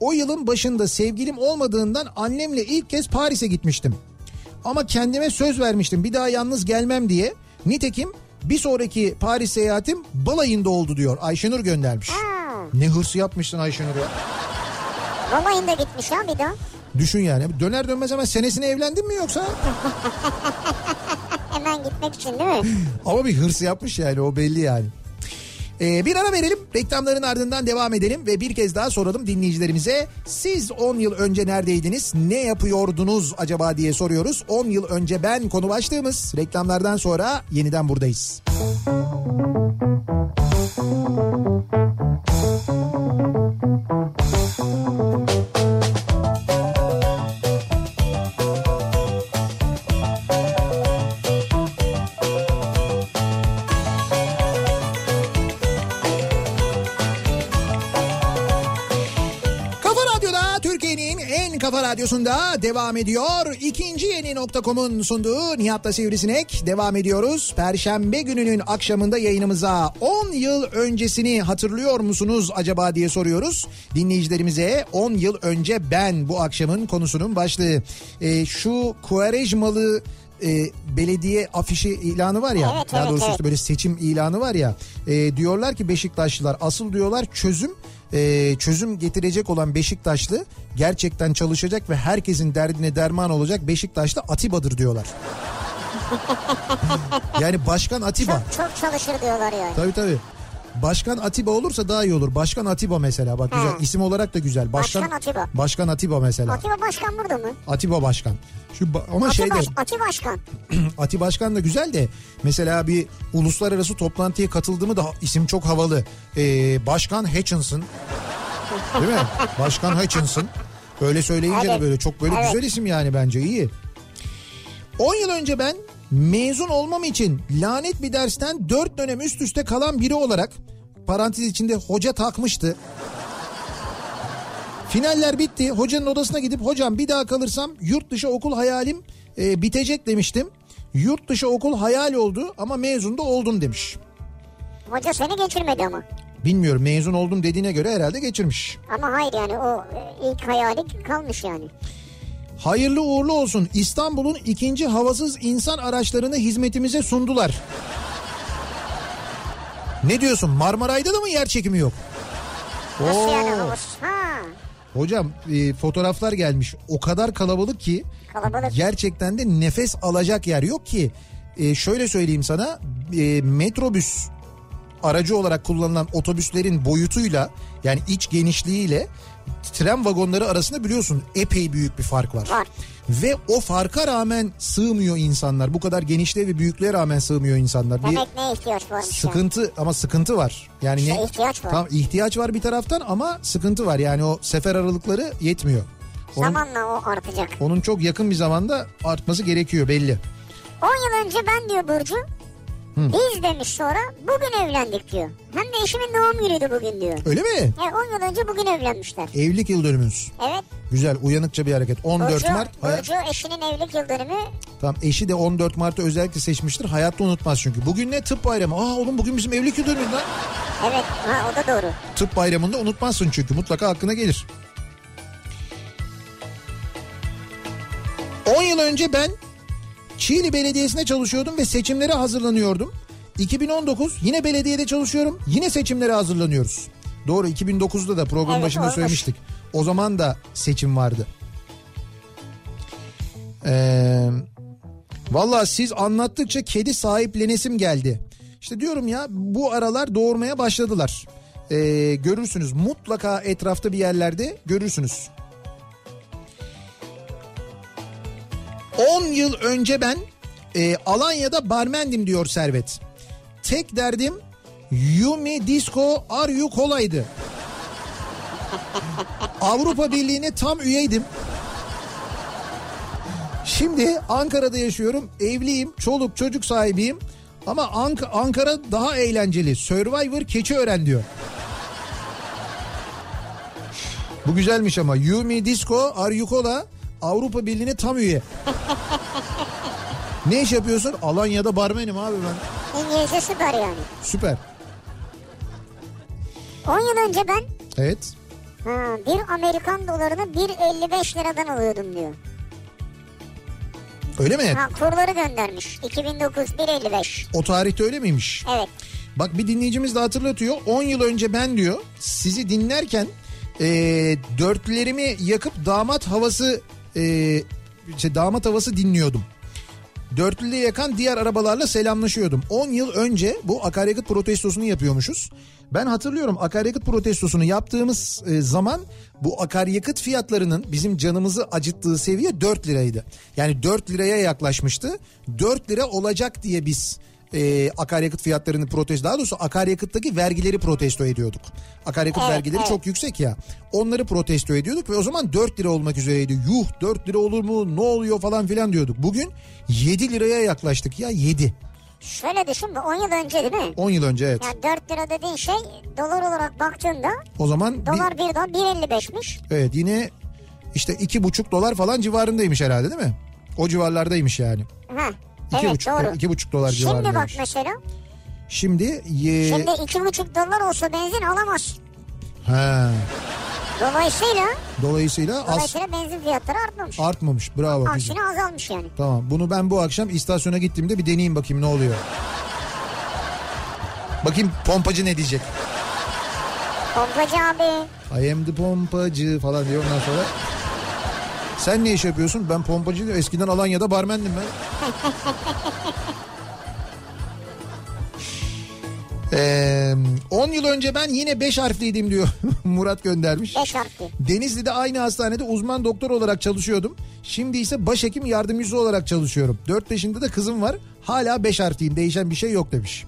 o yılın başında sevgilim olmadığından annemle ilk kez Paris'e gitmiştim. Ama kendime söz vermiştim bir daha yalnız gelmem diye. Nitekim bir sonraki Paris seyahatim balayında oldu diyor. Ayşenur göndermiş. Ha, Ne hırsı yapmışsın Ayşenur ya. balayında gitmiş ha bir daha. Düşün yani döner dönmez hemen senesine evlendin mi yoksa? Hemen gitmek için değil mi? Ama bir hırs yapmış yani o belli yani. Ee, bir ara verelim reklamların ardından devam edelim ve bir kez daha soralım dinleyicilerimize. Siz 10 yıl önce neredeydiniz ne yapıyordunuz acaba diye soruyoruz. 10 yıl önce ben konu başlığımız reklamlardan sonra yeniden buradayız. Kafa radyosunda devam ediyor. İkinci yeni nokta.com'un sunduğu Nihat'la Sivrisinek devam ediyoruz. Perşembe gününün akşamında yayınımıza 10 yıl öncesini hatırlıyor musunuz acaba diye soruyoruz. Dinleyicilerimize 10 yıl önce ben bu akşamın konusunun başlığı. Ee, şu Kuarejmalı e, belediye afişi ilanı var ya Evet, daha evet, doğrusu evet. böyle seçim ilanı var ya e, diyorlar ki Beşiktaşlılar asıl diyorlar çözüm e, çözüm getirecek olan Beşiktaşlı gerçekten çalışacak ve herkesin derdine derman olacak Beşiktaşlı Atiba'dır diyorlar. yani Başkan Atiba. Çok, çok çalışır diyorlar yani. Tabii tabii. Başkan Atiba olursa daha iyi olur. Başkan Atiba mesela bak güzel Ha. isim olarak da güzel. Başkan Atiba. Başkan Atiba mesela. Atiba Başkan burada mı? Atiba Başkan. Şu ba- ama Ati, şeyde baş, Ati Başkan. Ati Başkan da güzel de mesela bir uluslararası toplantıya katıldığımı da isim çok havalı. Ee, Başkan Hutchinson. Değil mi? Başkan Hutchinson. Öyle söyleyince de Evet. böyle çok böyle Evet. güzel isim yani bence iyi. 10 yıl önce ben mezun olmam için lanet bir dersten 4 dönem üst üste kalan biri olarak parantez içinde hoca takmıştı. Finaller bitti. Hocanın odasına gidip hocam bir daha kalırsam yurt dışı okul hayalim e, bitecek demiştim. Yurt dışı okul hayal oldu ama mezun da oldum demiş. Hoca seni geçirmedi ama. Bilmiyorum mezun oldum dediğine göre herhalde geçirmiş. Ama hayır yani o e, ilk hayali kalmış yani. Hayırlı uğurlu olsun. İstanbul'un ikinci havasız insan araçlarını hizmetimize sundular. Ne diyorsun? Marmaray'da da mı yer çekimi yok? Nasıl Oo. yani havasız? Ha Hocam e, fotoğraflar gelmiş. O kadar kalabalık ki kalabalık. gerçekten de nefes alacak yer yok ki. E, şöyle söyleyeyim sana e, metrobüs aracı olarak kullanılan otobüslerin boyutuyla yani iç genişliğiyle tren vagonları arasında biliyorsun epey büyük bir fark var. Var. Ve o farka rağmen sığmıyor insanlar. Bu kadar genişliğe ve büyüklüğe rağmen sığmıyor insanlar. Bir Demek ne ihtiyaç ya. sıkıntı ama sıkıntı var. Yani İşte ne? ihtiyaç var. Tam ihtiyaç var bir taraftan ama sıkıntı var. Yani o sefer aralıkları yetmiyor. Onun, Zamanla o artacak. onun çok yakın bir zamanda artması gerekiyor belli. 10 yıl önce ben diyor Burcu. Biz demiş sonra bugün evlendik diyor. Hem de eşimin doğum günüydü bugün diyor. Öyle mi? Yani 10 yıl önce bugün evlenmişler. Evlilik yıl dönümümüz. Evet. Güzel uyanıkça bir hareket. 14 Burcu, Mart. Hayat, Burcu eşinin evlilik yıl dönümü. tamam eşi de 14 Mart'ı özellikle seçmiştir. Hayatta unutmaz çünkü. Bugün ne? Tıp bayramı. Aa oğlum bugün bizim evlilik yıl dönümümüz lan. Evet ha, o da doğru. Tıp bayramında unutmazsın çünkü mutlaka aklına gelir. 10 yıl önce ben Çiğli Belediyesi'ne çalışıyordum ve seçimlere hazırlanıyordum. 2019 yine belediyede çalışıyorum. Yine seçimlere hazırlanıyoruz. Doğru 2009'da da program Evet, başında olmuş. söylemiştik. O zaman da seçim vardı. Ee, Valla siz anlattıkça kedi sahiplenesim geldi. İşte diyorum ya bu aralar doğurmaya başladılar. Ee, görürsünüz mutlaka etrafta bir yerlerde görürsünüz. 10 yıl önce ben e, Alanya'da barmendim diyor Servet. Tek derdim Yumi Disco Are You Cola'ydı. Avrupa Birliği'ne tam üyeydim. Şimdi Ankara'da yaşıyorum. Evliyim. Çoluk çocuk sahibiyim. Ama Ank- Ankara daha eğlenceli. Survivor keçi öğren diyor. Bu güzelmiş ama. Yumi Disco Aryukola Avrupa Birliği'ne tam üye. ne iş yapıyorsun? Alanya'da barmenim abi ben. İngilizce süper yani. Süper. 10 yıl önce ben Evet. ha, bir Amerikan dolarını 1.55 liradan alıyordum diyor. Öyle mi? Ha kurları göndermiş. 2009 1.55. O tarihte öyle miymiş? Evet. Bak bir dinleyicimiz de hatırlatıyor. 10 yıl önce ben diyor sizi dinlerken e, dörtlerimi yakıp damat havası e, işte damat havası dinliyordum. Dörtlüde yakan diğer arabalarla selamlaşıyordum. 10 yıl önce bu akaryakıt protestosunu yapıyormuşuz. Ben hatırlıyorum akaryakıt protestosunu yaptığımız e, zaman bu akaryakıt fiyatlarının bizim canımızı acıttığı seviye 4 liraydı. Yani 4 liraya yaklaşmıştı. 4 lira olacak diye biz e, akaryakıt fiyatlarını protesto daha doğrusu akaryakıttaki vergileri protesto ediyorduk. Akaryakıt Evet, vergileri evet. çok yüksek ya. Onları protesto ediyorduk ve o zaman 4 lira olmak üzereydi. Yuh 4 lira olur mu ne oluyor falan filan diyorduk. Bugün 7 liraya yaklaştık ya 7. Şöyle düşün bu 10 yıl önce değil mi? 10 yıl önce evet. Yani 4 lira dediğin şey dolar olarak baktığında O zaman bir- dolar bir daha 1.55'miş. evet yine işte iki buçuk dolar falan civarındaymış herhalde değil mi? O civarlardaymış yani. Ha. İki evet buçuk, doğru. iki buçuk dolar Şimdi bak civarındaymış. mesela. Şimdi ye... Şimdi 2,5 dolar olsa benzin alamaz. ha. Dolayısıyla Dolayısıyla az dolayısıyla benzin fiyatları artmamış. artmamış. Bravo. Aksine azalmış yani. Tamam bunu ben bu akşam istasyona gittiğimde bir deneyeyim bakayım ne oluyor. Bakayım pompacı ne diyecek. Pompacı abi. I am the pompacı falan diyor ondan sonra. Sen ne iş yapıyorsun? Ben pompacı. Eskiden Alanya'da barmendim ben. Ee, 10 yıl önce ben yine 5 harfliydim diyor Murat göndermiş. 5 harfli. Denizli'de aynı hastanede uzman doktor olarak çalışıyordum. Şimdi ise başhekim yardımcısı olarak çalışıyorum. 4 yaşında da kızım var. Hala 5 harfliyim değişen bir şey yok demiş.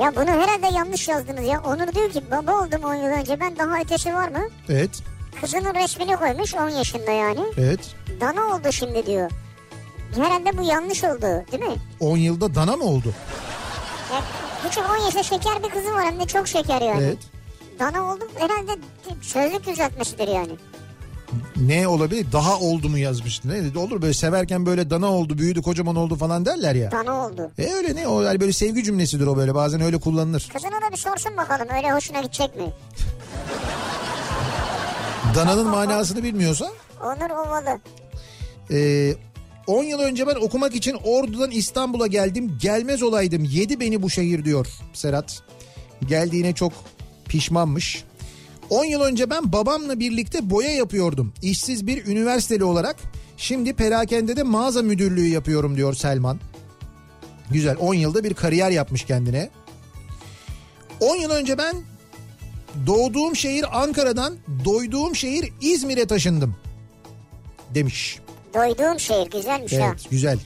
Ya bunu herhalde yanlış yazdınız ya. Onur diyor ki baba oldum 10 yıl önce ben daha ötesi var mı? Evet, Kızının resmini koymuş 10 yaşında yani. evet. Dana oldu şimdi diyor. Herhalde bu yanlış oldu değil mi? 10 yılda dana mı oldu? Ya, küçük 10 yaşında şeker bir kızı var hem de çok şeker yani. Evet. Dana oldu herhalde sözlük düzeltmesidir yani. Ne olabilir? Daha oldu mu yazmış. Ne dedi? Olur böyle severken böyle dana oldu, büyüdü, kocaman oldu falan derler ya. Dana oldu. E öyle ne o yani böyle sevgi cümlesidir o böyle bazen öyle kullanılır. Kızına da bir sorsun bakalım öyle hoşuna gidecek mi? Dananın manasını bilmiyorsa Onur Ovalı. e, 10 yıl önce ben okumak için Ordu'dan İstanbul'a geldim. Gelmez olaydım. Yedi beni bu şehir diyor Serhat. Geldiğine çok pişmanmış. 10 yıl önce ben babamla birlikte boya yapıyordum. İşsiz bir üniversiteli olarak. Şimdi perakende de mağaza müdürlüğü yapıyorum diyor Selman. Güzel 10 yılda bir kariyer yapmış kendine. 10 yıl önce ben doğduğum şehir Ankara'dan doyduğum şehir İzmir'e taşındım. Demiş. Doyduğum şehir güzelmiş ha. Evet güzel.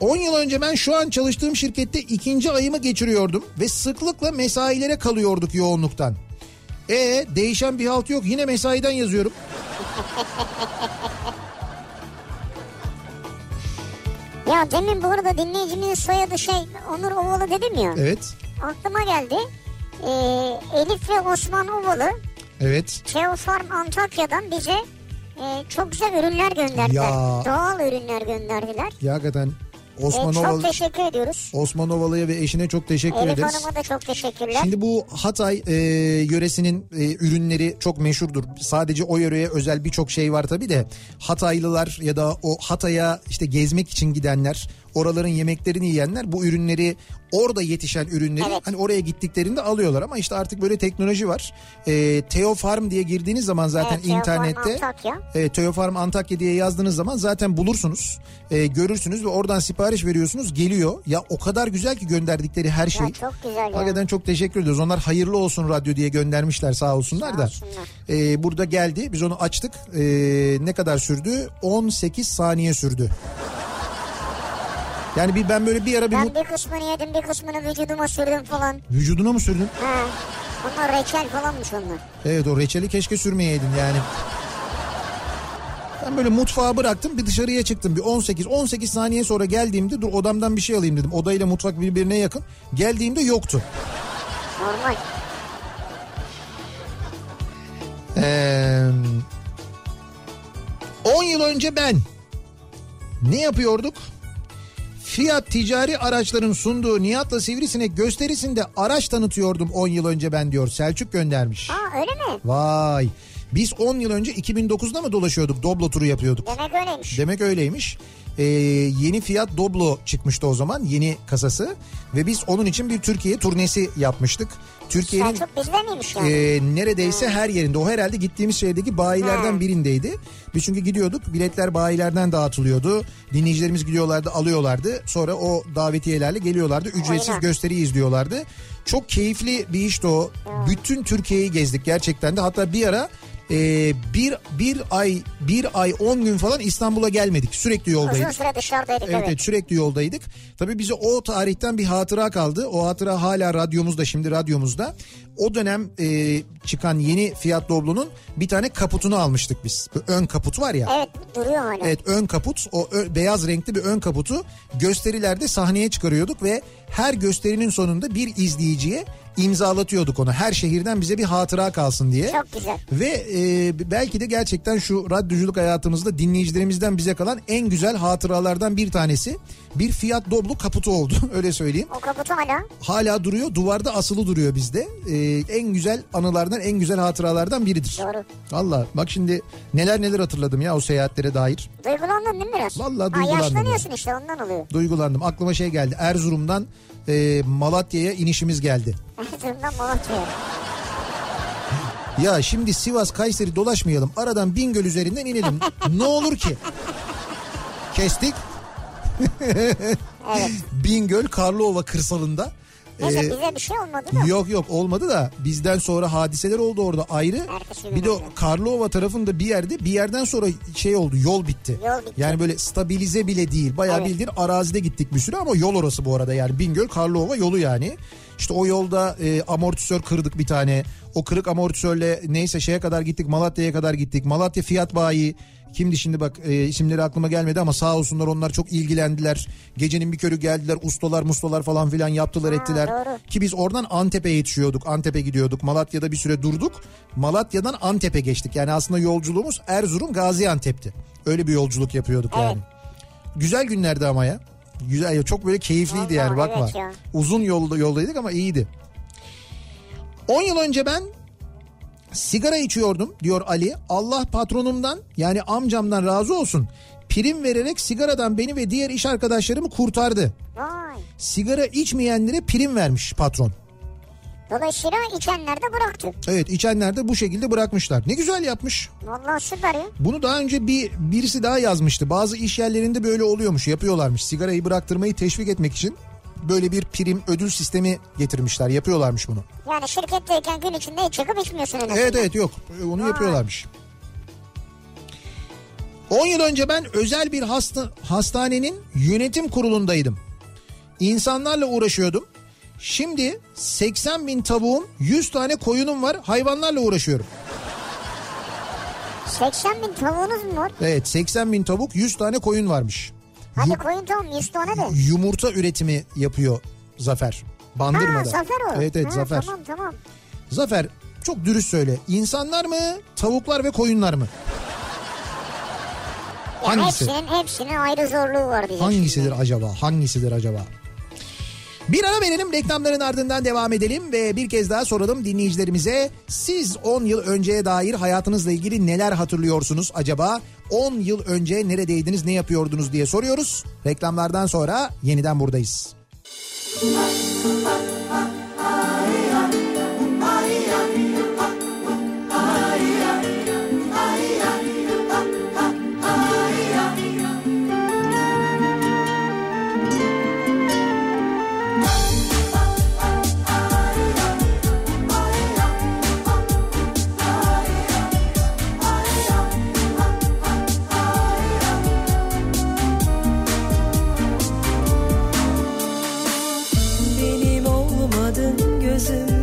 10 yıl önce ben şu an çalıştığım şirkette ikinci ayımı geçiriyordum ve sıklıkla mesailere kalıyorduk yoğunluktan. E değişen bir halt yok yine mesaiden yazıyorum. Ya demin bu arada dinleyicimizin soyadı şey Onur Ovalı dedim ya. Evet. Aklıma geldi. Ee, Elif ve Osman Ovalı Evet. Teofarm Antakya'dan bize e, çok güzel ürünler gönderdiler. Ya. Doğal ürünler gönderdiler. Ya hakikaten E, Osman çok Ovalı, teşekkür ediyoruz. Osman Ovalı'ya ve eşine çok teşekkür Elif ederiz. Hanım'a da çok teşekkürler. Şimdi bu Hatay e, yöresinin e, ürünleri çok meşhurdur. Sadece o yöreye özel birçok şey var tabii de Hataylılar ya da o Hatay'a işte gezmek için gidenler, oraların yemeklerini yiyenler bu ürünleri orada yetişen ürünleri Evet. hani oraya gittiklerinde alıyorlar ama işte artık böyle teknoloji var. E, Teofarm diye girdiğiniz zaman zaten Evet, Teofarm internette Antakya. Evet, Teofarm Antakya diye yazdığınız zaman zaten bulursunuz. E, görürsünüz ve oradan sipariş veriyorsunuz geliyor. Ya o kadar güzel ki gönderdikleri her şey. Ya çok güzel. Hakikaten çok teşekkür ediyoruz. Onlar hayırlı olsun radyo diye göndermişler sağ olsunlar Sağ da. olsunlar. Ee, burada geldi biz onu açtık. Ee, ne kadar sürdü? 18 saniye sürdü. Yani bir ben böyle bir ara bir Ben bir kısmını yedim bir kısmını vücuduma sürdüm falan. vücuduna mı sürdün? Ha. Bunlar reçel falanmış onlar. Evet o reçeli keşke sürmeyeydin yani. Ben böyle mutfağı bıraktım bir dışarıya çıktım bir 18 18 saniye sonra geldiğimde dur odamdan bir şey alayım dedim. Odayla mutfak birbirine yakın. Geldiğimde yoktu. Normal. Ee, 10 yıl önce ben ne yapıyorduk? Fiyat ticari araçların sunduğu Nihat'la Sivrisinek gösterisinde araç tanıtıyordum 10 yıl önce ben diyor. Selçuk göndermiş. Aa öyle mi? Vay. Biz 10 yıl önce 2009'da mı dolaşıyorduk? Doblo turu yapıyorduk. Demek öyleymiş. Demek öyleymiş. Ee, yeni Fiat Doblo çıkmıştı o zaman yeni kasası ve biz onun için bir Türkiye turnesi yapmıştık. Türkiye'nin Selçuk bizde miymiş yani? e, neredeyse her yerinde. O herhalde gittiğimiz şehirdeki bayilerden Ha. birindeydi. Biz çünkü gidiyorduk biletler bayilerden dağıtılıyordu. Dinleyicilerimiz gidiyorlardı alıyorlardı. Sonra o davetiyelerle geliyorlardı. Ücretsiz Oyna. gösteriyi izliyorlardı. Çok keyifli bir işti o. Bütün Türkiye'yi gezdik gerçekten de. Hatta bir ara e, bir, bir ay bir ay on gün falan İstanbul'a gelmedik. Sürekli yoldaydık. Uzun süre dışarıdaydık Evet, evet. sürekli yoldaydık. Tabii bize o tarihten bir hatıra kaldı. O hatıra hala radyomuzda şimdi radyomuzda. O dönem e, çıkan yeni Fiat Doblo'nun bir tane kaputunu almıştık biz. Bu ön kaput var ya. Evet duruyor hala. Evet ön kaput o ö- beyaz renkli bir ön kaputu gösterilerde sahneye çıkarıyorduk ve her gösterinin sonunda bir izleyiciye imzalatıyorduk onu. Her şehirden bize bir hatıra kalsın diye. Çok güzel. Ve e, belki de gerçekten şu radyoculuk hayatımızda dinleyicilerimizden bize kalan en güzel hatıralardan bir tanesi bir Fiat Doblo kaputu oldu öyle söyleyeyim. O kaputu hala. Hala duruyor duvarda asılı duruyor bizde. E, en güzel anılardan en güzel hatıralardan biridir. Doğru. Valla bak şimdi neler neler hatırladım ya o seyahatlere dair. Duygulandın değil mi biraz? Vallahi Ha, duygulandım yaşlanıyorsun işte ondan oluyor. Duygulandım aklıma şey geldi Erzurum'dan e, Malatya'ya inişimiz geldi. Erzurum'dan Malatya'ya. Ya şimdi Sivas Kayseri dolaşmayalım. Aradan Bingöl üzerinden inelim. ne olur ki? Kestik. Evet. Bingöl Karlıova kırsalında. Neyse Ee, bize bir şey olmadı da. Yok yok olmadı da bizden sonra hadiseler oldu orada ayrı. Ertesi Bir de oldu. Karlova tarafında bir yerde bir yerden sonra şey oldu yol bitti. Yol bitti. Yani böyle stabilize bile değil. Bayağı Evet. bildiğin arazide gittik bir süre ama yol orası bu arada yani Bingöl Karlova yolu yani. İşte o yolda e, amortisör kırdık bir tane. O kırık amortisörle neyse şeye kadar gittik Malatya'ya kadar gittik. Malatya Fiyat Bayi Kimdi şimdi bak e, isimleri aklıma gelmedi ama sağ olsunlar onlar çok ilgilendiler. Gecenin bir körü geldiler ustalar mustalar falan filan yaptılar Ha, ettiler. doğru. Ki biz oradan Antep'e yetişiyorduk. Antep'e gidiyorduk. Malatya'da bir süre durduk. Malatya'dan Antep'e geçtik. Yani aslında yolculuğumuz Erzurum Gaziantep'ti. Öyle bir yolculuk yapıyorduk Evet. yani. Güzel günlerdi ama ya. Güzel ya çok böyle keyifliydi Vallahi yani bakma. evet ya. Uzun yolda yoldaydık ama iyiydi. 10 yıl önce ben sigara içiyordum diyor Ali. Allah patronumdan yani amcamdan razı olsun. Prim vererek sigaradan beni ve diğer iş arkadaşlarımı kurtardı. Vay. Sigara içmeyenlere prim vermiş patron. Dolayısıyla içenler de bıraktı. Evet içenler de bu şekilde bırakmışlar. Ne güzel yapmış. Vallahi süper ya. Bunu daha önce bir birisi daha yazmıştı. Bazı iş yerlerinde böyle oluyormuş, yapıyorlarmış. Sigarayı bıraktırmayı teşvik etmek için böyle bir prim ödül sistemi getirmişler. Yapıyorlarmış bunu. Yani şirketteyken gün içinde hiç çıkıp içmiyorsun en azından. Evet evet yok. Onu Vay. yapıyorlarmış. 10 yıl önce ben özel bir hasta, hastanenin yönetim kurulundaydım. İnsanlarla uğraşıyordum. Şimdi 80 bin tavuğum 100 tane koyunum var hayvanlarla uğraşıyorum. 80 bin tavuğunuz mu var? Evet 80 bin tavuk 100 tane koyun varmış. Hadi Yu- koyun tamam 100 tane de. yumurta üretimi yapıyor Zafer. Bandırma'da. Ha Zafer o. Evet evet Ha, Zafer. Tamam tamam. Zafer çok dürüst söyle. İnsanlar mı tavuklar ve koyunlar mı? Ya Hangisi? hepsinin hepsinin ayrı zorluğu var diyeceksin. Hangisidir acaba? Hangisidir acaba? Bir ara verelim reklamların ardından devam edelim ve bir kez daha soralım dinleyicilerimize. Siz 10 yıl önceye dair hayatınızla ilgili neler hatırlıyorsunuz acaba? 10 yıl önce neredeydiniz, ne yapıyordunuz diye soruyoruz. Reklamlardan sonra yeniden buradayız. Benim gözüm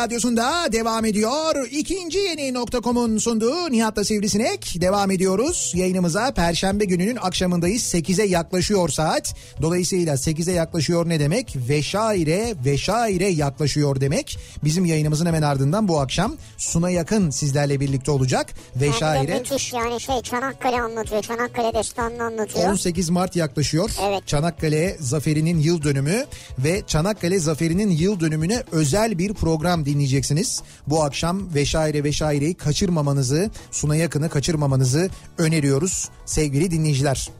radyosunda devam ediyor. İkinci yeni nokta.com'un sunduğu Nihat'la Sivrisinek devam ediyoruz. Yayınımıza Perşembe gününün akşamındayız. 8'e yaklaşıyor saat. Dolayısıyla 8'e yaklaşıyor ne demek? Veşaire, veşaire yaklaşıyor demek. Bizim yayınımızın hemen ardından bu akşam Suna Yakın sizlerle birlikte olacak. Yani Veşaire müthiş yani şey Çanakkale anlatıyor. Çanakkale destanını anlatıyor. 18 Mart yaklaşıyor. Evet. Çanakkale Zaferi'nin yıl dönümü ve Çanakkale Zaferi'nin yıl dönümüne özel bir program dinleyeceksiniz. Bu akşam Veşaire Veşaire'yi kaçırmamanızı, Suna Yakın'ı kaçırmamanızı öneriyoruz sevgili dinleyiciler.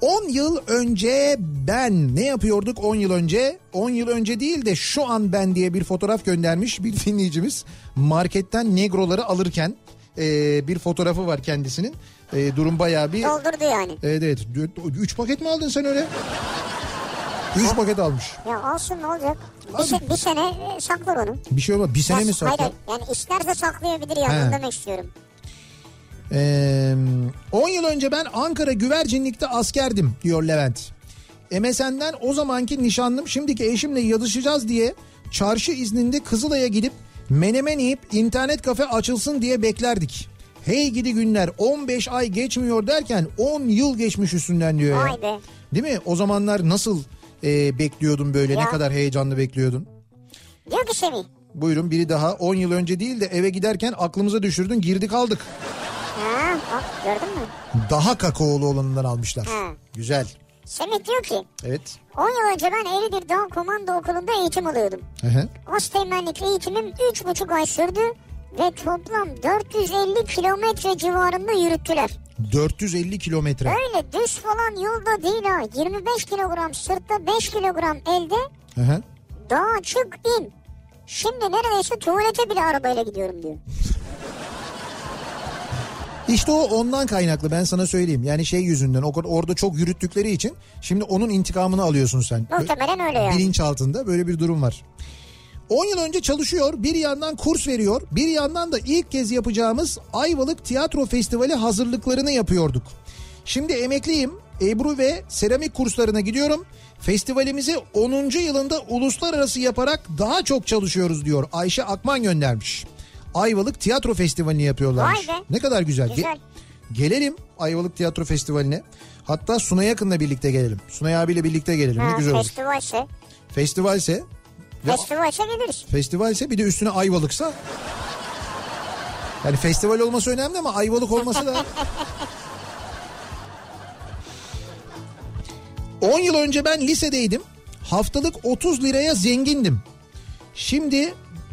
10 yıl önce ben ne yapıyorduk 10 yıl önce? 10 yıl önce değil de şu an ben diye bir fotoğraf göndermiş bir dinleyicimiz. Marketten negroları alırken e, bir fotoğrafı var kendisinin. E, durum bayağı bir Doldurdu yani. Evet evet. 3 paket mi aldın sen öyle? 3 paket almış. Ya alsın ne olacak? Bir, se- bir sene e, saklar onu. Bir şey olmaz. Bir sene mi Hayır, sakla? hayır. Yani isterse saklayabilir He. onu demek istiyorum. Ee, 10 yıl önce ben Ankara güvercinlikte askerdim diyor Levent. MSN'den o zamanki nişanlım şimdiki eşimle yazışacağız diye çarşı izninde Kızılay'a gidip menemen yiyip internet kafe açılsın diye beklerdik. Hey gidi günler 15 ay geçmiyor derken 10 yıl geçmiş üstünden diyor ya. Değil mi? O zamanlar nasıl e, bekliyordun böyle ne Ya. kadar heyecanlı bekliyordun? Diyor ki Semih. Buyurun biri daha 10 yıl önce değil de eve giderken aklımıza düşürdün girdik aldık. Ha, bak gördün mü? Daha kakaolu olanından almışlar. Ha. Güzel. Semih diyor ki Evet. 10 yıl önce ben Eğridir Dağ Komando Okulu'nda eğitim alıyordum. Hı hı. Asteğmenlik eğitimim 3,5 ay sürdü ve toplam 450 kilometre civarında yürüttüler. 450 kilometre. Öyle düz falan yolda değil ha. 25 kilogram sırtta 5 kilogram elde Hı hı. dağa çık in. Şimdi neredeyse tuvalete bile arabayla gidiyorum diyor. İşte o ondan kaynaklı ben sana söyleyeyim. Yani şey yüzünden o kadar orada çok yürüttükleri için şimdi onun intikamını alıyorsun sen. Muhtemelen öyle yani. Bilinç altında böyle bir durum var. 10 yıl önce çalışıyor, bir yandan kurs veriyor, bir yandan da ilk kez yapacağımız Ayvalık Tiyatro Festivali hazırlıklarını yapıyorduk. Şimdi emekliyim, Ebru ve seramik kurslarına gidiyorum. Festivalimizi 10. yılında uluslararası yaparak daha çok çalışıyoruz diyor. Ayşe Akman göndermiş. Ayvalık Tiyatro Festivali'ni be. Ne kadar güzel. Ge- Güzel. gelelim Ayvalık Tiyatro Festivali'ne. Hatta Sunay Yakın'la birlikte gelelim. Sunay abiyle birlikte gelelim. Ha, ne güzel olur. festivalse, Festivalse festivalse geliriz. festivalse bir de üstüne Ayvalıksa yani festival olması önemli ama Ayvalık olması da 10 yıl önce ben lisedeydim. Haftalık 30 liraya zengindim. Şimdi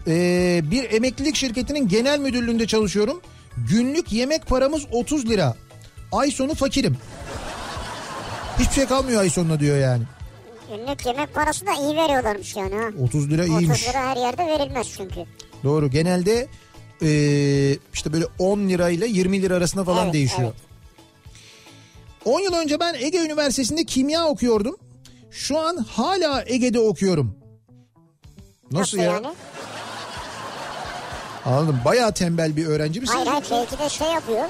eee, bir emeklilik şirketinin genel müdürlüğünde çalışıyorum. Günlük yemek paramız 30 lira. Ay sonu fakirim. Hiçbir şey kalmıyor ay sonuna diyor yani. Günlük yemek parası da iyi veriyorlarmış yani ha. 30 lira 30 iyiymiş. lira her yerde verilmez çünkü. Doğru. Genelde eee, işte böyle 10 lirayla 20 lira arasında falan Evet, değişiyor. evet. 10 yıl önce ben Ege Üniversitesi'nde kimya okuyordum. Şu an hala Ege'de okuyorum. Nasıl, ya? yani? Anladım. Bayağı tembel bir öğrenci misin? Hayır hayır belki de şey yapıyor.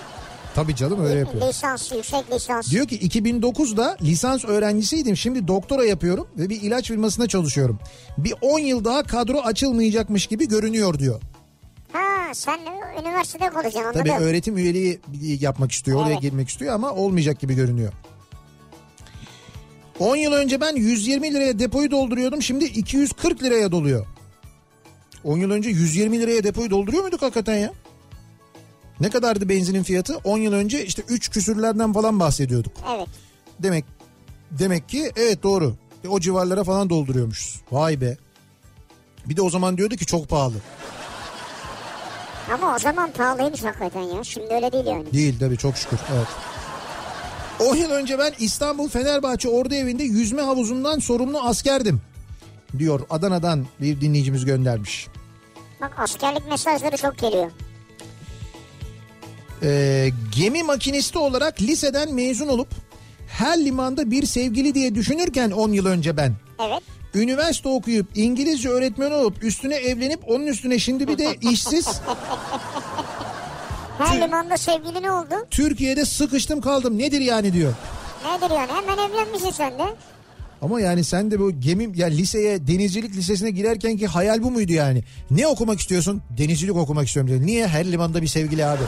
Tabii canım öyle yapıyor. Lisans, yüksek lisans. Diyor ki 2009'da lisans öğrencisiydim. Şimdi doktora yapıyorum ve bir ilaç firmasında çalışıyorum. Bir 10 yıl daha kadro açılmayacakmış gibi görünüyor diyor. Ha sen üniversitede kalacaksın anladım. Tabii öğretim üyeliği yapmak istiyor, oraya Evet. girmek istiyor ama olmayacak gibi görünüyor. 10 yıl önce ben 120 liraya depoyu dolduruyordum. Şimdi 240 liraya doluyor. 10 yıl önce 120 liraya depoyu dolduruyor muyduk hakikaten ya? Ne kadardı benzinin fiyatı? 10 yıl önce işte 3 küsürlerden falan bahsediyorduk. Evet. Demek demek ki evet doğru. E, O civarlara falan dolduruyormuşuz. Vay be. Bir de o zaman diyordu ki çok pahalı. Ama o zaman pahalıymış hakikaten ya. Şimdi öyle değil yani. Değil tabii çok şükür. Evet. 10 yıl önce ben İstanbul Fenerbahçe Ordu Evi'nde yüzme havuzundan sorumlu askerdim. Diyor Adana'dan bir dinleyicimiz göndermiş. Bak askerlik mesajları çok geliyor. Ee, gemi makinisti olarak liseden mezun olup her limanda bir sevgili diye düşünürken 10 yıl önce ben. Evet. Üniversite okuyup İngilizce öğretmen olup üstüne evlenip onun üstüne şimdi bir de işsiz Her limanda sevgili ne oldu? Türkiye'de sıkıştım kaldım nedir yani diyor. Nedir yani? Hemen evlenmişsin sen de. Ama yani sen de bu gemi ya liseye denizcilik lisesine girerken ki hayal bu muydu yani? Ne okumak istiyorsun? Denizcilik okumak istiyorum dedi. Niye? Her limanda bir sevgili abi.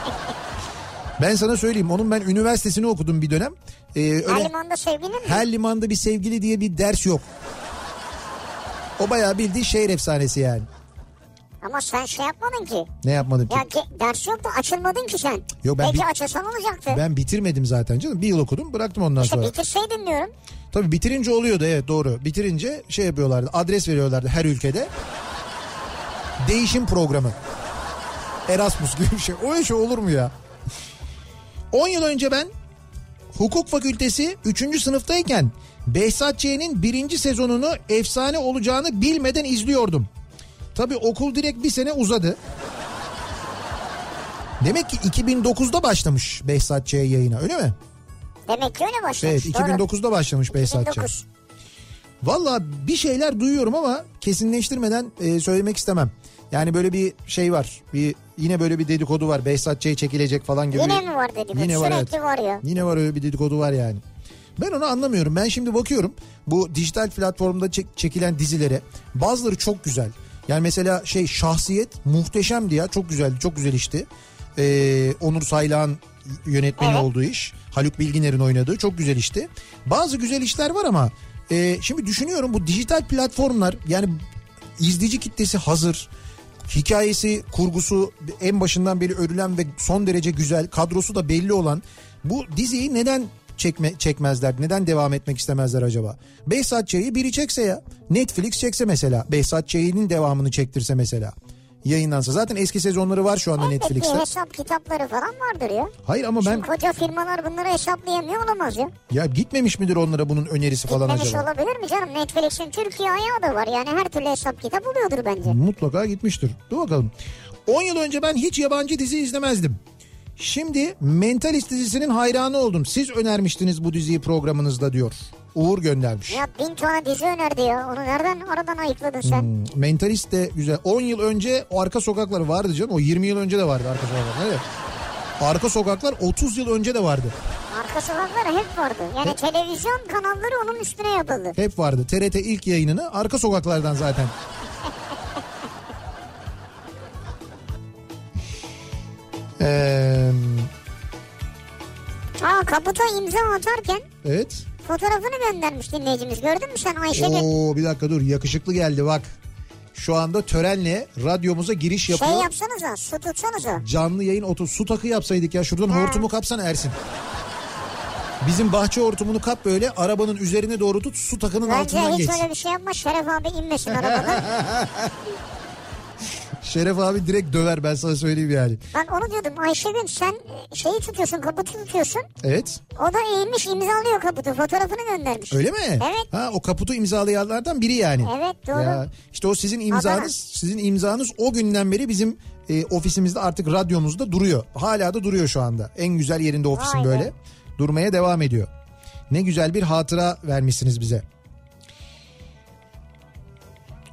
ben sana söyleyeyim onun ben üniversitesini okudum bir dönem. Ee, öyle Her limanda sevgilin mi? her limanda bir sevgili diye bir ders yok. O bayağı bildiği şehir efsanesi yani. Ama sen şey yapmadın ki. Ne yapmadım ki? Ya ders yoktu açılmadın ki sen. Yok, ben Belki bir- açılsan olacaktı. Ben bitirmedim zaten canım. Bir yıl okudum bıraktım ondan İşte sonra. bitirseydin diyorum. Tabii bitirince oluyordu evet doğru. Bitirince şey yapıyorlardı adres veriyorlardı her ülkede. Değişim programı. Erasmus gibi bir şey. O şey olur mu ya? 10 yıl önce ben hukuk fakültesi 3. sınıftayken Behzat Ç'nin birinci sezonunu efsane olacağını bilmeden izliyordum. Tabii okul direkt bir sene uzadı. Demek ki 2009'da başlamış Behzat Ç yayına öyle mi? Demek ki öyle başlamış. Evet Doğru. 2009'da başlamış Behzat Ç. 2009. Valla bir şeyler duyuyorum ama kesinleştirmeden e, söylemek istemem. Yani böyle bir şey var. Bir yine böyle bir dedikodu var. Behzat Ç çekilecek falan gibi. Yine mi var dedikodu? Yine var Sürekli evet. var ya. Yine var öyle bir dedikodu var yani. Ben onu anlamıyorum. Ben şimdi bakıyorum bu dijital platformda çek- çekilen dizilere. Bazıları çok güzel. Yani mesela şey şahsiyet muhteşemdi ya. Çok güzeldi. Çok güzel işti. Ee, Onur Saylak'ın yönetmeni Evet. olduğu iş. Haluk Bilginer'in oynadığı çok güzel işti. Bazı güzel işler var ama e, şimdi düşünüyorum bu dijital platformlar yani izleyici kitlesi hazır. Hikayesi, kurgusu en başından beri örülen ve son derece güzel, kadrosu da belli olan bu diziyi neden çekme, çekmezler? Neden devam etmek istemezler acaba? Behzat Ç'yi biri çekse ya. Netflix çekse mesela. Behzat Ç'nin devamını çektirse mesela. Yayınlansa. Zaten eski sezonları var şu anda Elbette Netflix'te. hesap kitapları falan vardır ya. Hayır ama ben Şimdi koca firmalar bunları hesaplayamıyor olamaz ya. ya gitmemiş midir onlara bunun önerisi falan Demiş acaba? olabilir mi canım? Netflix'in Türkiye ayağı da var. Yani her türlü hesap kitap oluyordur bence. Mutlaka gitmiştir. Dur bakalım. 10 yıl önce ben hiç yabancı dizi izlemezdim. Şimdi Mentalist dizisinin hayranı oldum. Siz önermiştiniz bu diziyi programınızda diyor. Uğur göndermiş. Ya bin tane dizi önerdi ya. Onu nereden aradan ayıkladın sen? Hmm, Mentalist de güzel. 10 yıl önce o Arka Sokaklar vardı canım. O 20 yıl önce de vardı Arka Sokaklar. Evet. Arka Sokaklar 30 yıl önce de vardı. Arka sokaklar hep vardı. Yani televizyon kanalları onun üstüne yapıldı. Hep vardı. TRT ilk yayınını Arka Sokaklardan zaten. Ee, Aa kaputa imza atarken evet. Fotoğrafını göndermiş dinleyicimiz. Gördün mü sen Ayşegül? Oo bir dakika dur yakışıklı geldi bak. Şu anda törenle radyomuza giriş Şey yapıyor. yapsanıza su tutsanıza. Canlı yayın otur su takı yapsaydık ya şuradan hortumu kapsana Ersin. Bizim bahçe hortumunu kap böyle arabanın üzerine doğru tut su takının Bence altından hiç geç. öyle bir şey yapma Şeref abi inmesin arabadan. Şeref abi direkt döver ben sana söyleyeyim yani. ben onu diyordum Ayşegül sen e, şeyi tutuyorsun kaputu tutuyorsun. Evet O da eğilmiş imzalıyor kaputu fotoğrafını göndermiş. öyle mi? Evet. Ha o kaputu imzalayanlardan biri yani. Evet, doğru. Ya, işte o sizin imzanız Adana. sizin imzanız o günden beri bizim e, ofisimizde artık radyomuzda duruyor. Hala da duruyor şu anda. En güzel yerinde ofisin Vay be. böyle. Durmaya devam ediyor. Ne güzel bir hatıra vermişsiniz bize.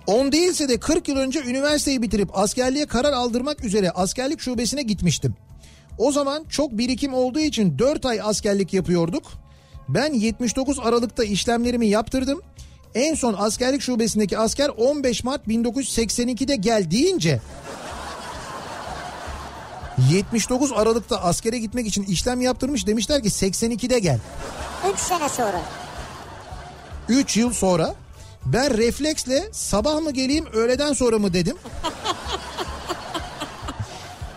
10 değilse de 40 yıl önce üniversiteyi bitirip askerliğe karar aldırmak üzere askerlik şubesine gitmiştim. O zaman çok birikim olduğu için 4 ay askerlik yapıyorduk. Ben 79 Aralık'ta işlemlerimi yaptırdım. En son askerlik şubesindeki asker 15 Mart 1982'de gel deyince 79 Aralık'ta askere gitmek için işlem yaptırmış demişler ki 82'de gel. 3 sene sonra. 3 yıl sonra ben refleksle sabah mı geleyim öğleden sonra mı dedim.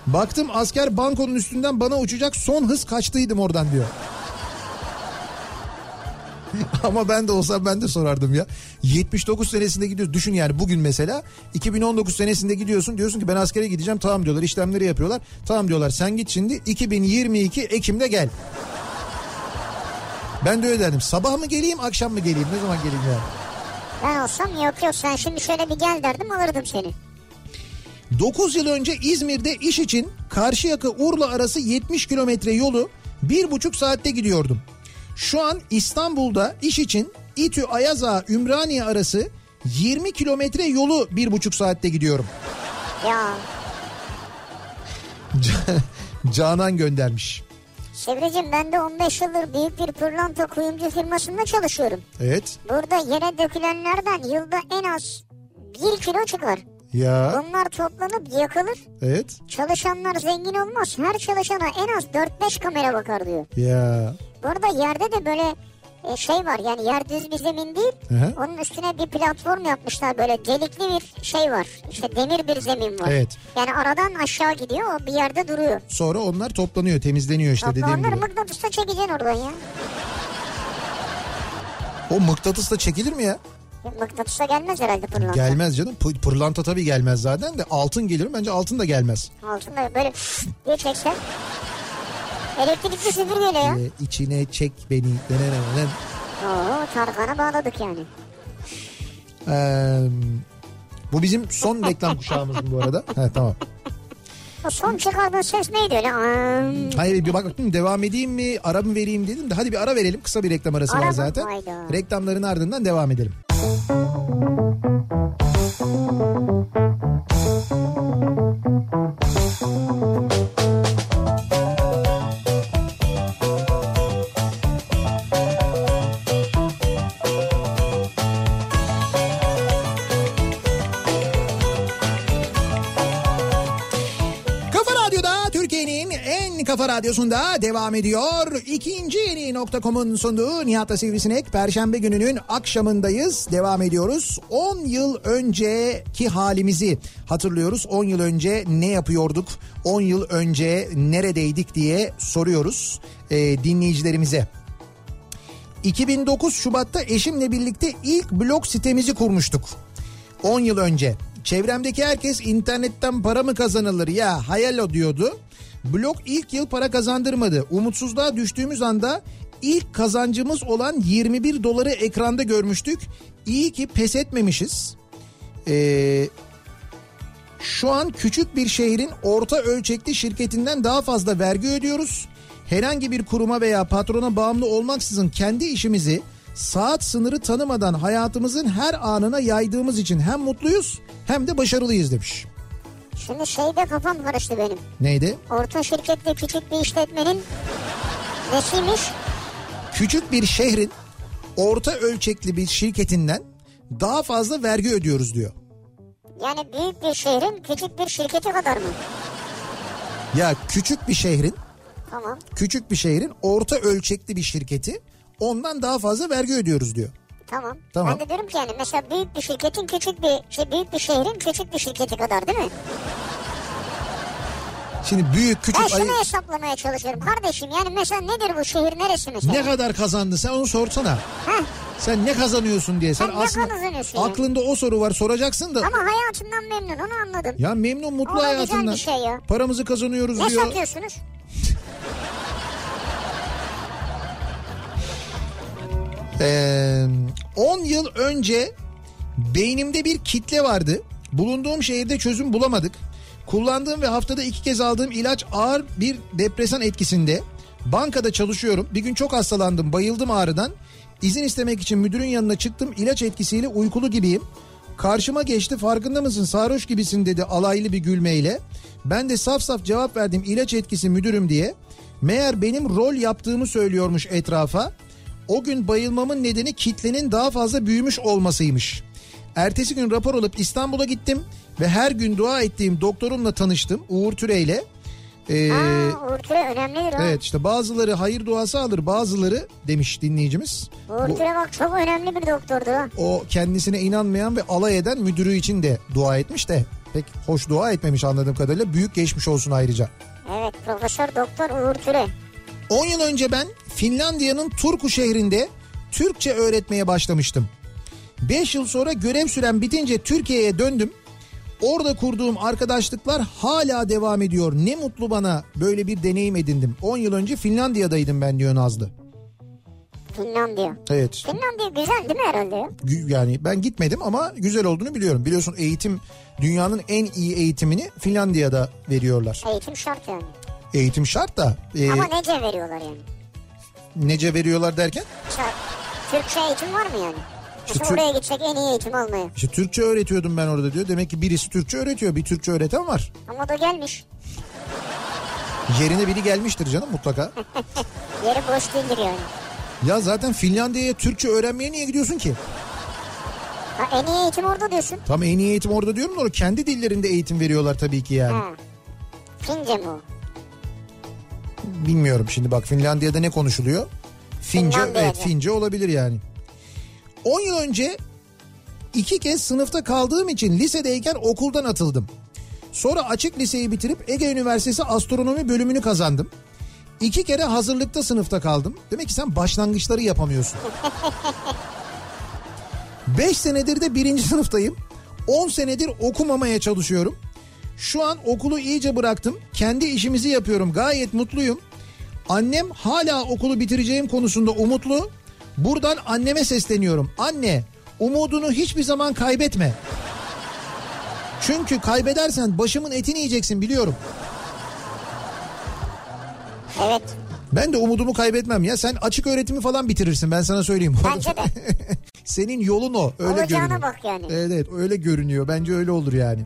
Baktım asker bankonun üstünden bana uçacak son hız kaçtıydım oradan diyor. Ama ben de olsam ben de sorardım ya. 79 senesinde gidiyoruz. Düşün yani bugün mesela 2019 senesinde gidiyorsun. Diyorsun ki ben askere gideceğim. Tamam diyorlar. işlemleri yapıyorlar. Tamam diyorlar. Sen git şimdi 2022 Ekim'de gel. Ben de öyle derdim. Sabah mı geleyim akşam mı geleyim? Ne zaman geleyim ya? Ben olsam yok yok sen şimdi şöyle bir gel derdim alırdım seni. 9 yıl önce İzmir'de iş için Karşıyaka Urla arası 70 kilometre yolu bir buçuk saatte gidiyordum. Şu an İstanbul'da iş için İTÜ Ayaza Ümraniye arası 20 kilometre yolu bir buçuk saatte gidiyorum. Ya Canan göndermiş. Sevreciğim ben de 15 yıldır büyük bir pırlanta kuyumcu firmasında çalışıyorum. Evet. Burada yere dökülenlerden yılda en az 1 kilo çıkar. Ya Bunlar toplanıp yakılır. evet. Çalışanlar zengin olmaz. Her çalışana en az 4-5 kamera bakar diyor. Ya. Bu arada yerde de böyle e, şey var yani yer düz bir zemin değil. Hı hı. Onun üstüne bir platform yapmışlar böyle delikli bir şey var. İşte demir bir zemin var. Evet. Yani aradan aşağı gidiyor o bir yerde duruyor. Sonra onlar toplanıyor, temizleniyor işte Topla dediğim gibi. mıknatısla çekeceksin oradan ya. O mıknatısla çekilir mi ya? Mıknatısla gelmez herhalde pırlanta. Gelmez canım. Pı- Pırlanta tabii gelmez zaten de altın gelir mi? Bence altın da gelmez. Altında böyle diye çeksen. Elektrikli süpürgeyle ya. Ee, içine çek beni. Denenenen. Oo Tarkan'a bağladık yani. Ee, bu bizim son reklam kuşağımız bu arada. He, tamam. O son çıkardığın ses neydi öyle? Aa, Hayır bir bak baktım devam edeyim mi ara mı vereyim dedim de hadi bir ara verelim. Kısa bir reklam arası Ara var zaten. Hayda. Reklamların ardından devam edelim. Kafa radyosunda devam ediyor. İkinci yeni nokta.com'un sunduğu Nihat'la Sivrisinek. Perşembe gününün akşamındayız. Devam ediyoruz. 10 yıl önceki halimizi hatırlıyoruz. 10 yıl önce ne yapıyorduk? 10 yıl önce neredeydik diye soruyoruz e, dinleyicilerimize. 2009 Şubat'ta eşimle birlikte ilk blog sitemizi kurmuştuk. 10 yıl önce. Çevremdeki herkes internetten para mı kazanılır ya hayal o diyordu. Blog ilk yıl para kazandırmadı. Umutsuzluğa düştüğümüz anda ilk kazancımız olan 21 doları ekranda görmüştük. İyi ki pes etmemişiz. Ee, şu an küçük bir şehrin orta ölçekli şirketinden daha fazla vergi ödüyoruz. Herhangi bir kuruma veya patrona bağımlı olmaksızın kendi işimizi saat sınırı tanımadan hayatımızın her anına yaydığımız için hem mutluyuz hem de başarılıyız demiş. Şimdi şeyde kafam karıştı benim. Neydi? Orta şirkette küçük bir işletmenin nesiymiş? Küçük bir şehrin orta ölçekli bir şirketinden daha fazla vergi ödüyoruz diyor. Yani büyük bir şehrin küçük bir şirketi kadar mı? Ya küçük bir şehrin Tamam. küçük bir şehrin orta ölçekli bir şirketi ondan daha fazla vergi ödüyoruz diyor. Tamam. Tamam. Ben de diyorum ki yani mesela büyük bir şirketin küçük bir şey büyük bir şehrin küçük bir şirketi kadar değil mi? Şimdi büyük küçük Ben ayı... şunu hesaplamaya çalışıyorum kardeşim. Yani mesela nedir bu şehir neresi mesela? Ne kadar kazandı sen onu sorsana. Heh, Sen ne kazanıyorsun diye. Sen Sen ne aslında aklında o soru var soracaksın da. ama hayatından memnun onu anladım. Ya memnun mutlu O hayatından. bir şey ya. Paramızı kazanıyoruz ne diyor. satıyorsunuz? Ee, 10 yıl önce beynimde bir kitle vardı. Bulunduğum şehirde çözüm bulamadık. Kullandığım ve haftada iki kez aldığım ilaç ağır bir depresan etkisinde. Bankada çalışıyorum. Bir gün çok hastalandım. Bayıldım ağrıdan. İzin istemek için müdürün yanına çıktım. İlaç etkisiyle uykulu gibiyim. Karşıma geçti farkında mısın sarhoş gibisin dedi alaylı bir gülmeyle. Ben de saf saf cevap verdim ilaç etkisi müdürüm diye. Meğer benim rol yaptığımı söylüyormuş etrafa. O gün bayılmamın nedeni kitlenin daha fazla büyümüş olmasıymış. Ertesi gün rapor alıp İstanbul'a gittim ve her gün dua ettiğim doktorumla tanıştım Uğur Türe'yle. Ee, Aa, Uğur Türe önemlidir o. evet işte bazıları hayır duası alır bazıları demiş dinleyicimiz. Uğur Bu- Türe bak çok önemli bir doktordu o kendisine inanmayan ve alay eden müdürü için de dua etmiş de pek hoş dua etmemiş anladığım kadarıyla. Büyük geçmiş olsun ayrıca. Evet Profesör Doktor Uğur Türe. 10 yıl önce ben Finlandiya'nın Turku şehrinde Türkçe öğretmeye başlamıştım. 5 yıl sonra görev süren bitince Türkiye'ye döndüm. Orada kurduğum arkadaşlıklar hala devam ediyor. Ne mutlu bana böyle bir deneyim edindim. 10 yıl önce Finlandiya'daydım ben diyor Nazlı. Finlandiya. Evet. Finlandiya güzel değil mi herhalde Yani ben gitmedim ama güzel olduğunu biliyorum. Biliyorsun eğitim dünyanın en iyi eğitimini Finlandiya'da veriyorlar. Eğitim şart yani. Eğitim şart da e, Ama nece veriyorlar yani? nece veriyorlar derken Mesela Türkçe eğitim var mı yani? Mesela Tür- oraya gitsek en iyi eğitim almaya. işte Türkçe öğretiyordum ben orada diyor. Demek ki birisi Türkçe öğretiyor. Bir Türkçe öğreten var. Ama o da gelmiş. Yerine biri gelmiştir canım mutlaka. Yeri boş değildir yani. Ya zaten Finlandiya'ya Türkçe öğrenmeye niye gidiyorsun ki? Ha, en iyi eğitim orada diyorsun. Tam en iyi eğitim orada diyorum da kendi dillerinde eğitim veriyorlar tabii ki yani. Ha. Fince mi o? Bilmiyorum şimdi bak Finlandiya'da ne konuşuluyor? Fince evet Fince olabilir yani. 10 yıl önce iki kez sınıfta kaldığım için lisedeyken okuldan atıldım. Sonra açık liseyi bitirip Ege Üniversitesi astronomi bölümünü kazandım. İki kere hazırlıkta sınıfta kaldım. Demek ki sen başlangıçları yapamıyorsun. 5 senedir de birinci sınıftayım. 10 senedir okumamaya çalışıyorum. Şu an okulu iyice bıraktım. Kendi işimizi yapıyorum. Gayet mutluyum. Annem hala okulu bitireceğim konusunda umutlu. Buradan anneme sesleniyorum. Anne, umudunu hiçbir zaman kaybetme. Çünkü kaybedersen başımın etini yiyeceksin biliyorum. Evet. Ben de umudumu kaybetmem ya. Sen açık öğretimi falan bitirirsin ben sana söyleyeyim. Bence de. Senin yolun o. Öyle Olacağına görünüyor. bak yani. Evet evet öyle görünüyor. Bence öyle olur yani.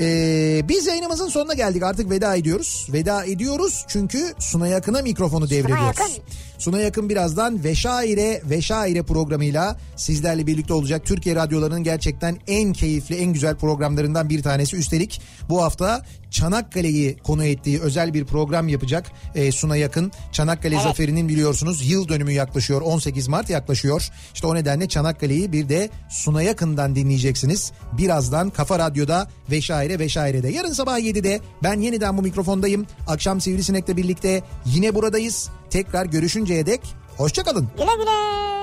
Ee, biz yayınımızın sonuna geldik artık veda ediyoruz. Veda ediyoruz çünkü Suna Yakın'a mikrofonu devrediyoruz. Yakın. Suna Yakın birazdan Veşaire Veşaire programıyla sizlerle birlikte olacak. Türkiye radyolarının gerçekten en keyifli en güzel programlarından bir tanesi. Üstelik bu hafta Çanakkale'yi konu ettiği özel bir program yapacak ee, Suna Yakın. Çanakkale Evet. Zaferi'nin biliyorsunuz yıl dönümü yaklaşıyor 18 Mart yaklaşıyor. İşte o nedenle Çanakkale'yi bir de Suna Yakın'dan dinleyeceksiniz. Birazdan Kafa Radyo'da Veşaire Veşaire'de. Yarın sabah 7'de ben yeniden bu mikrofondayım. Akşam Sivrisinek'le birlikte yine buradayız. Tekrar görüşünceye dek hoşçakalın. Güle güle.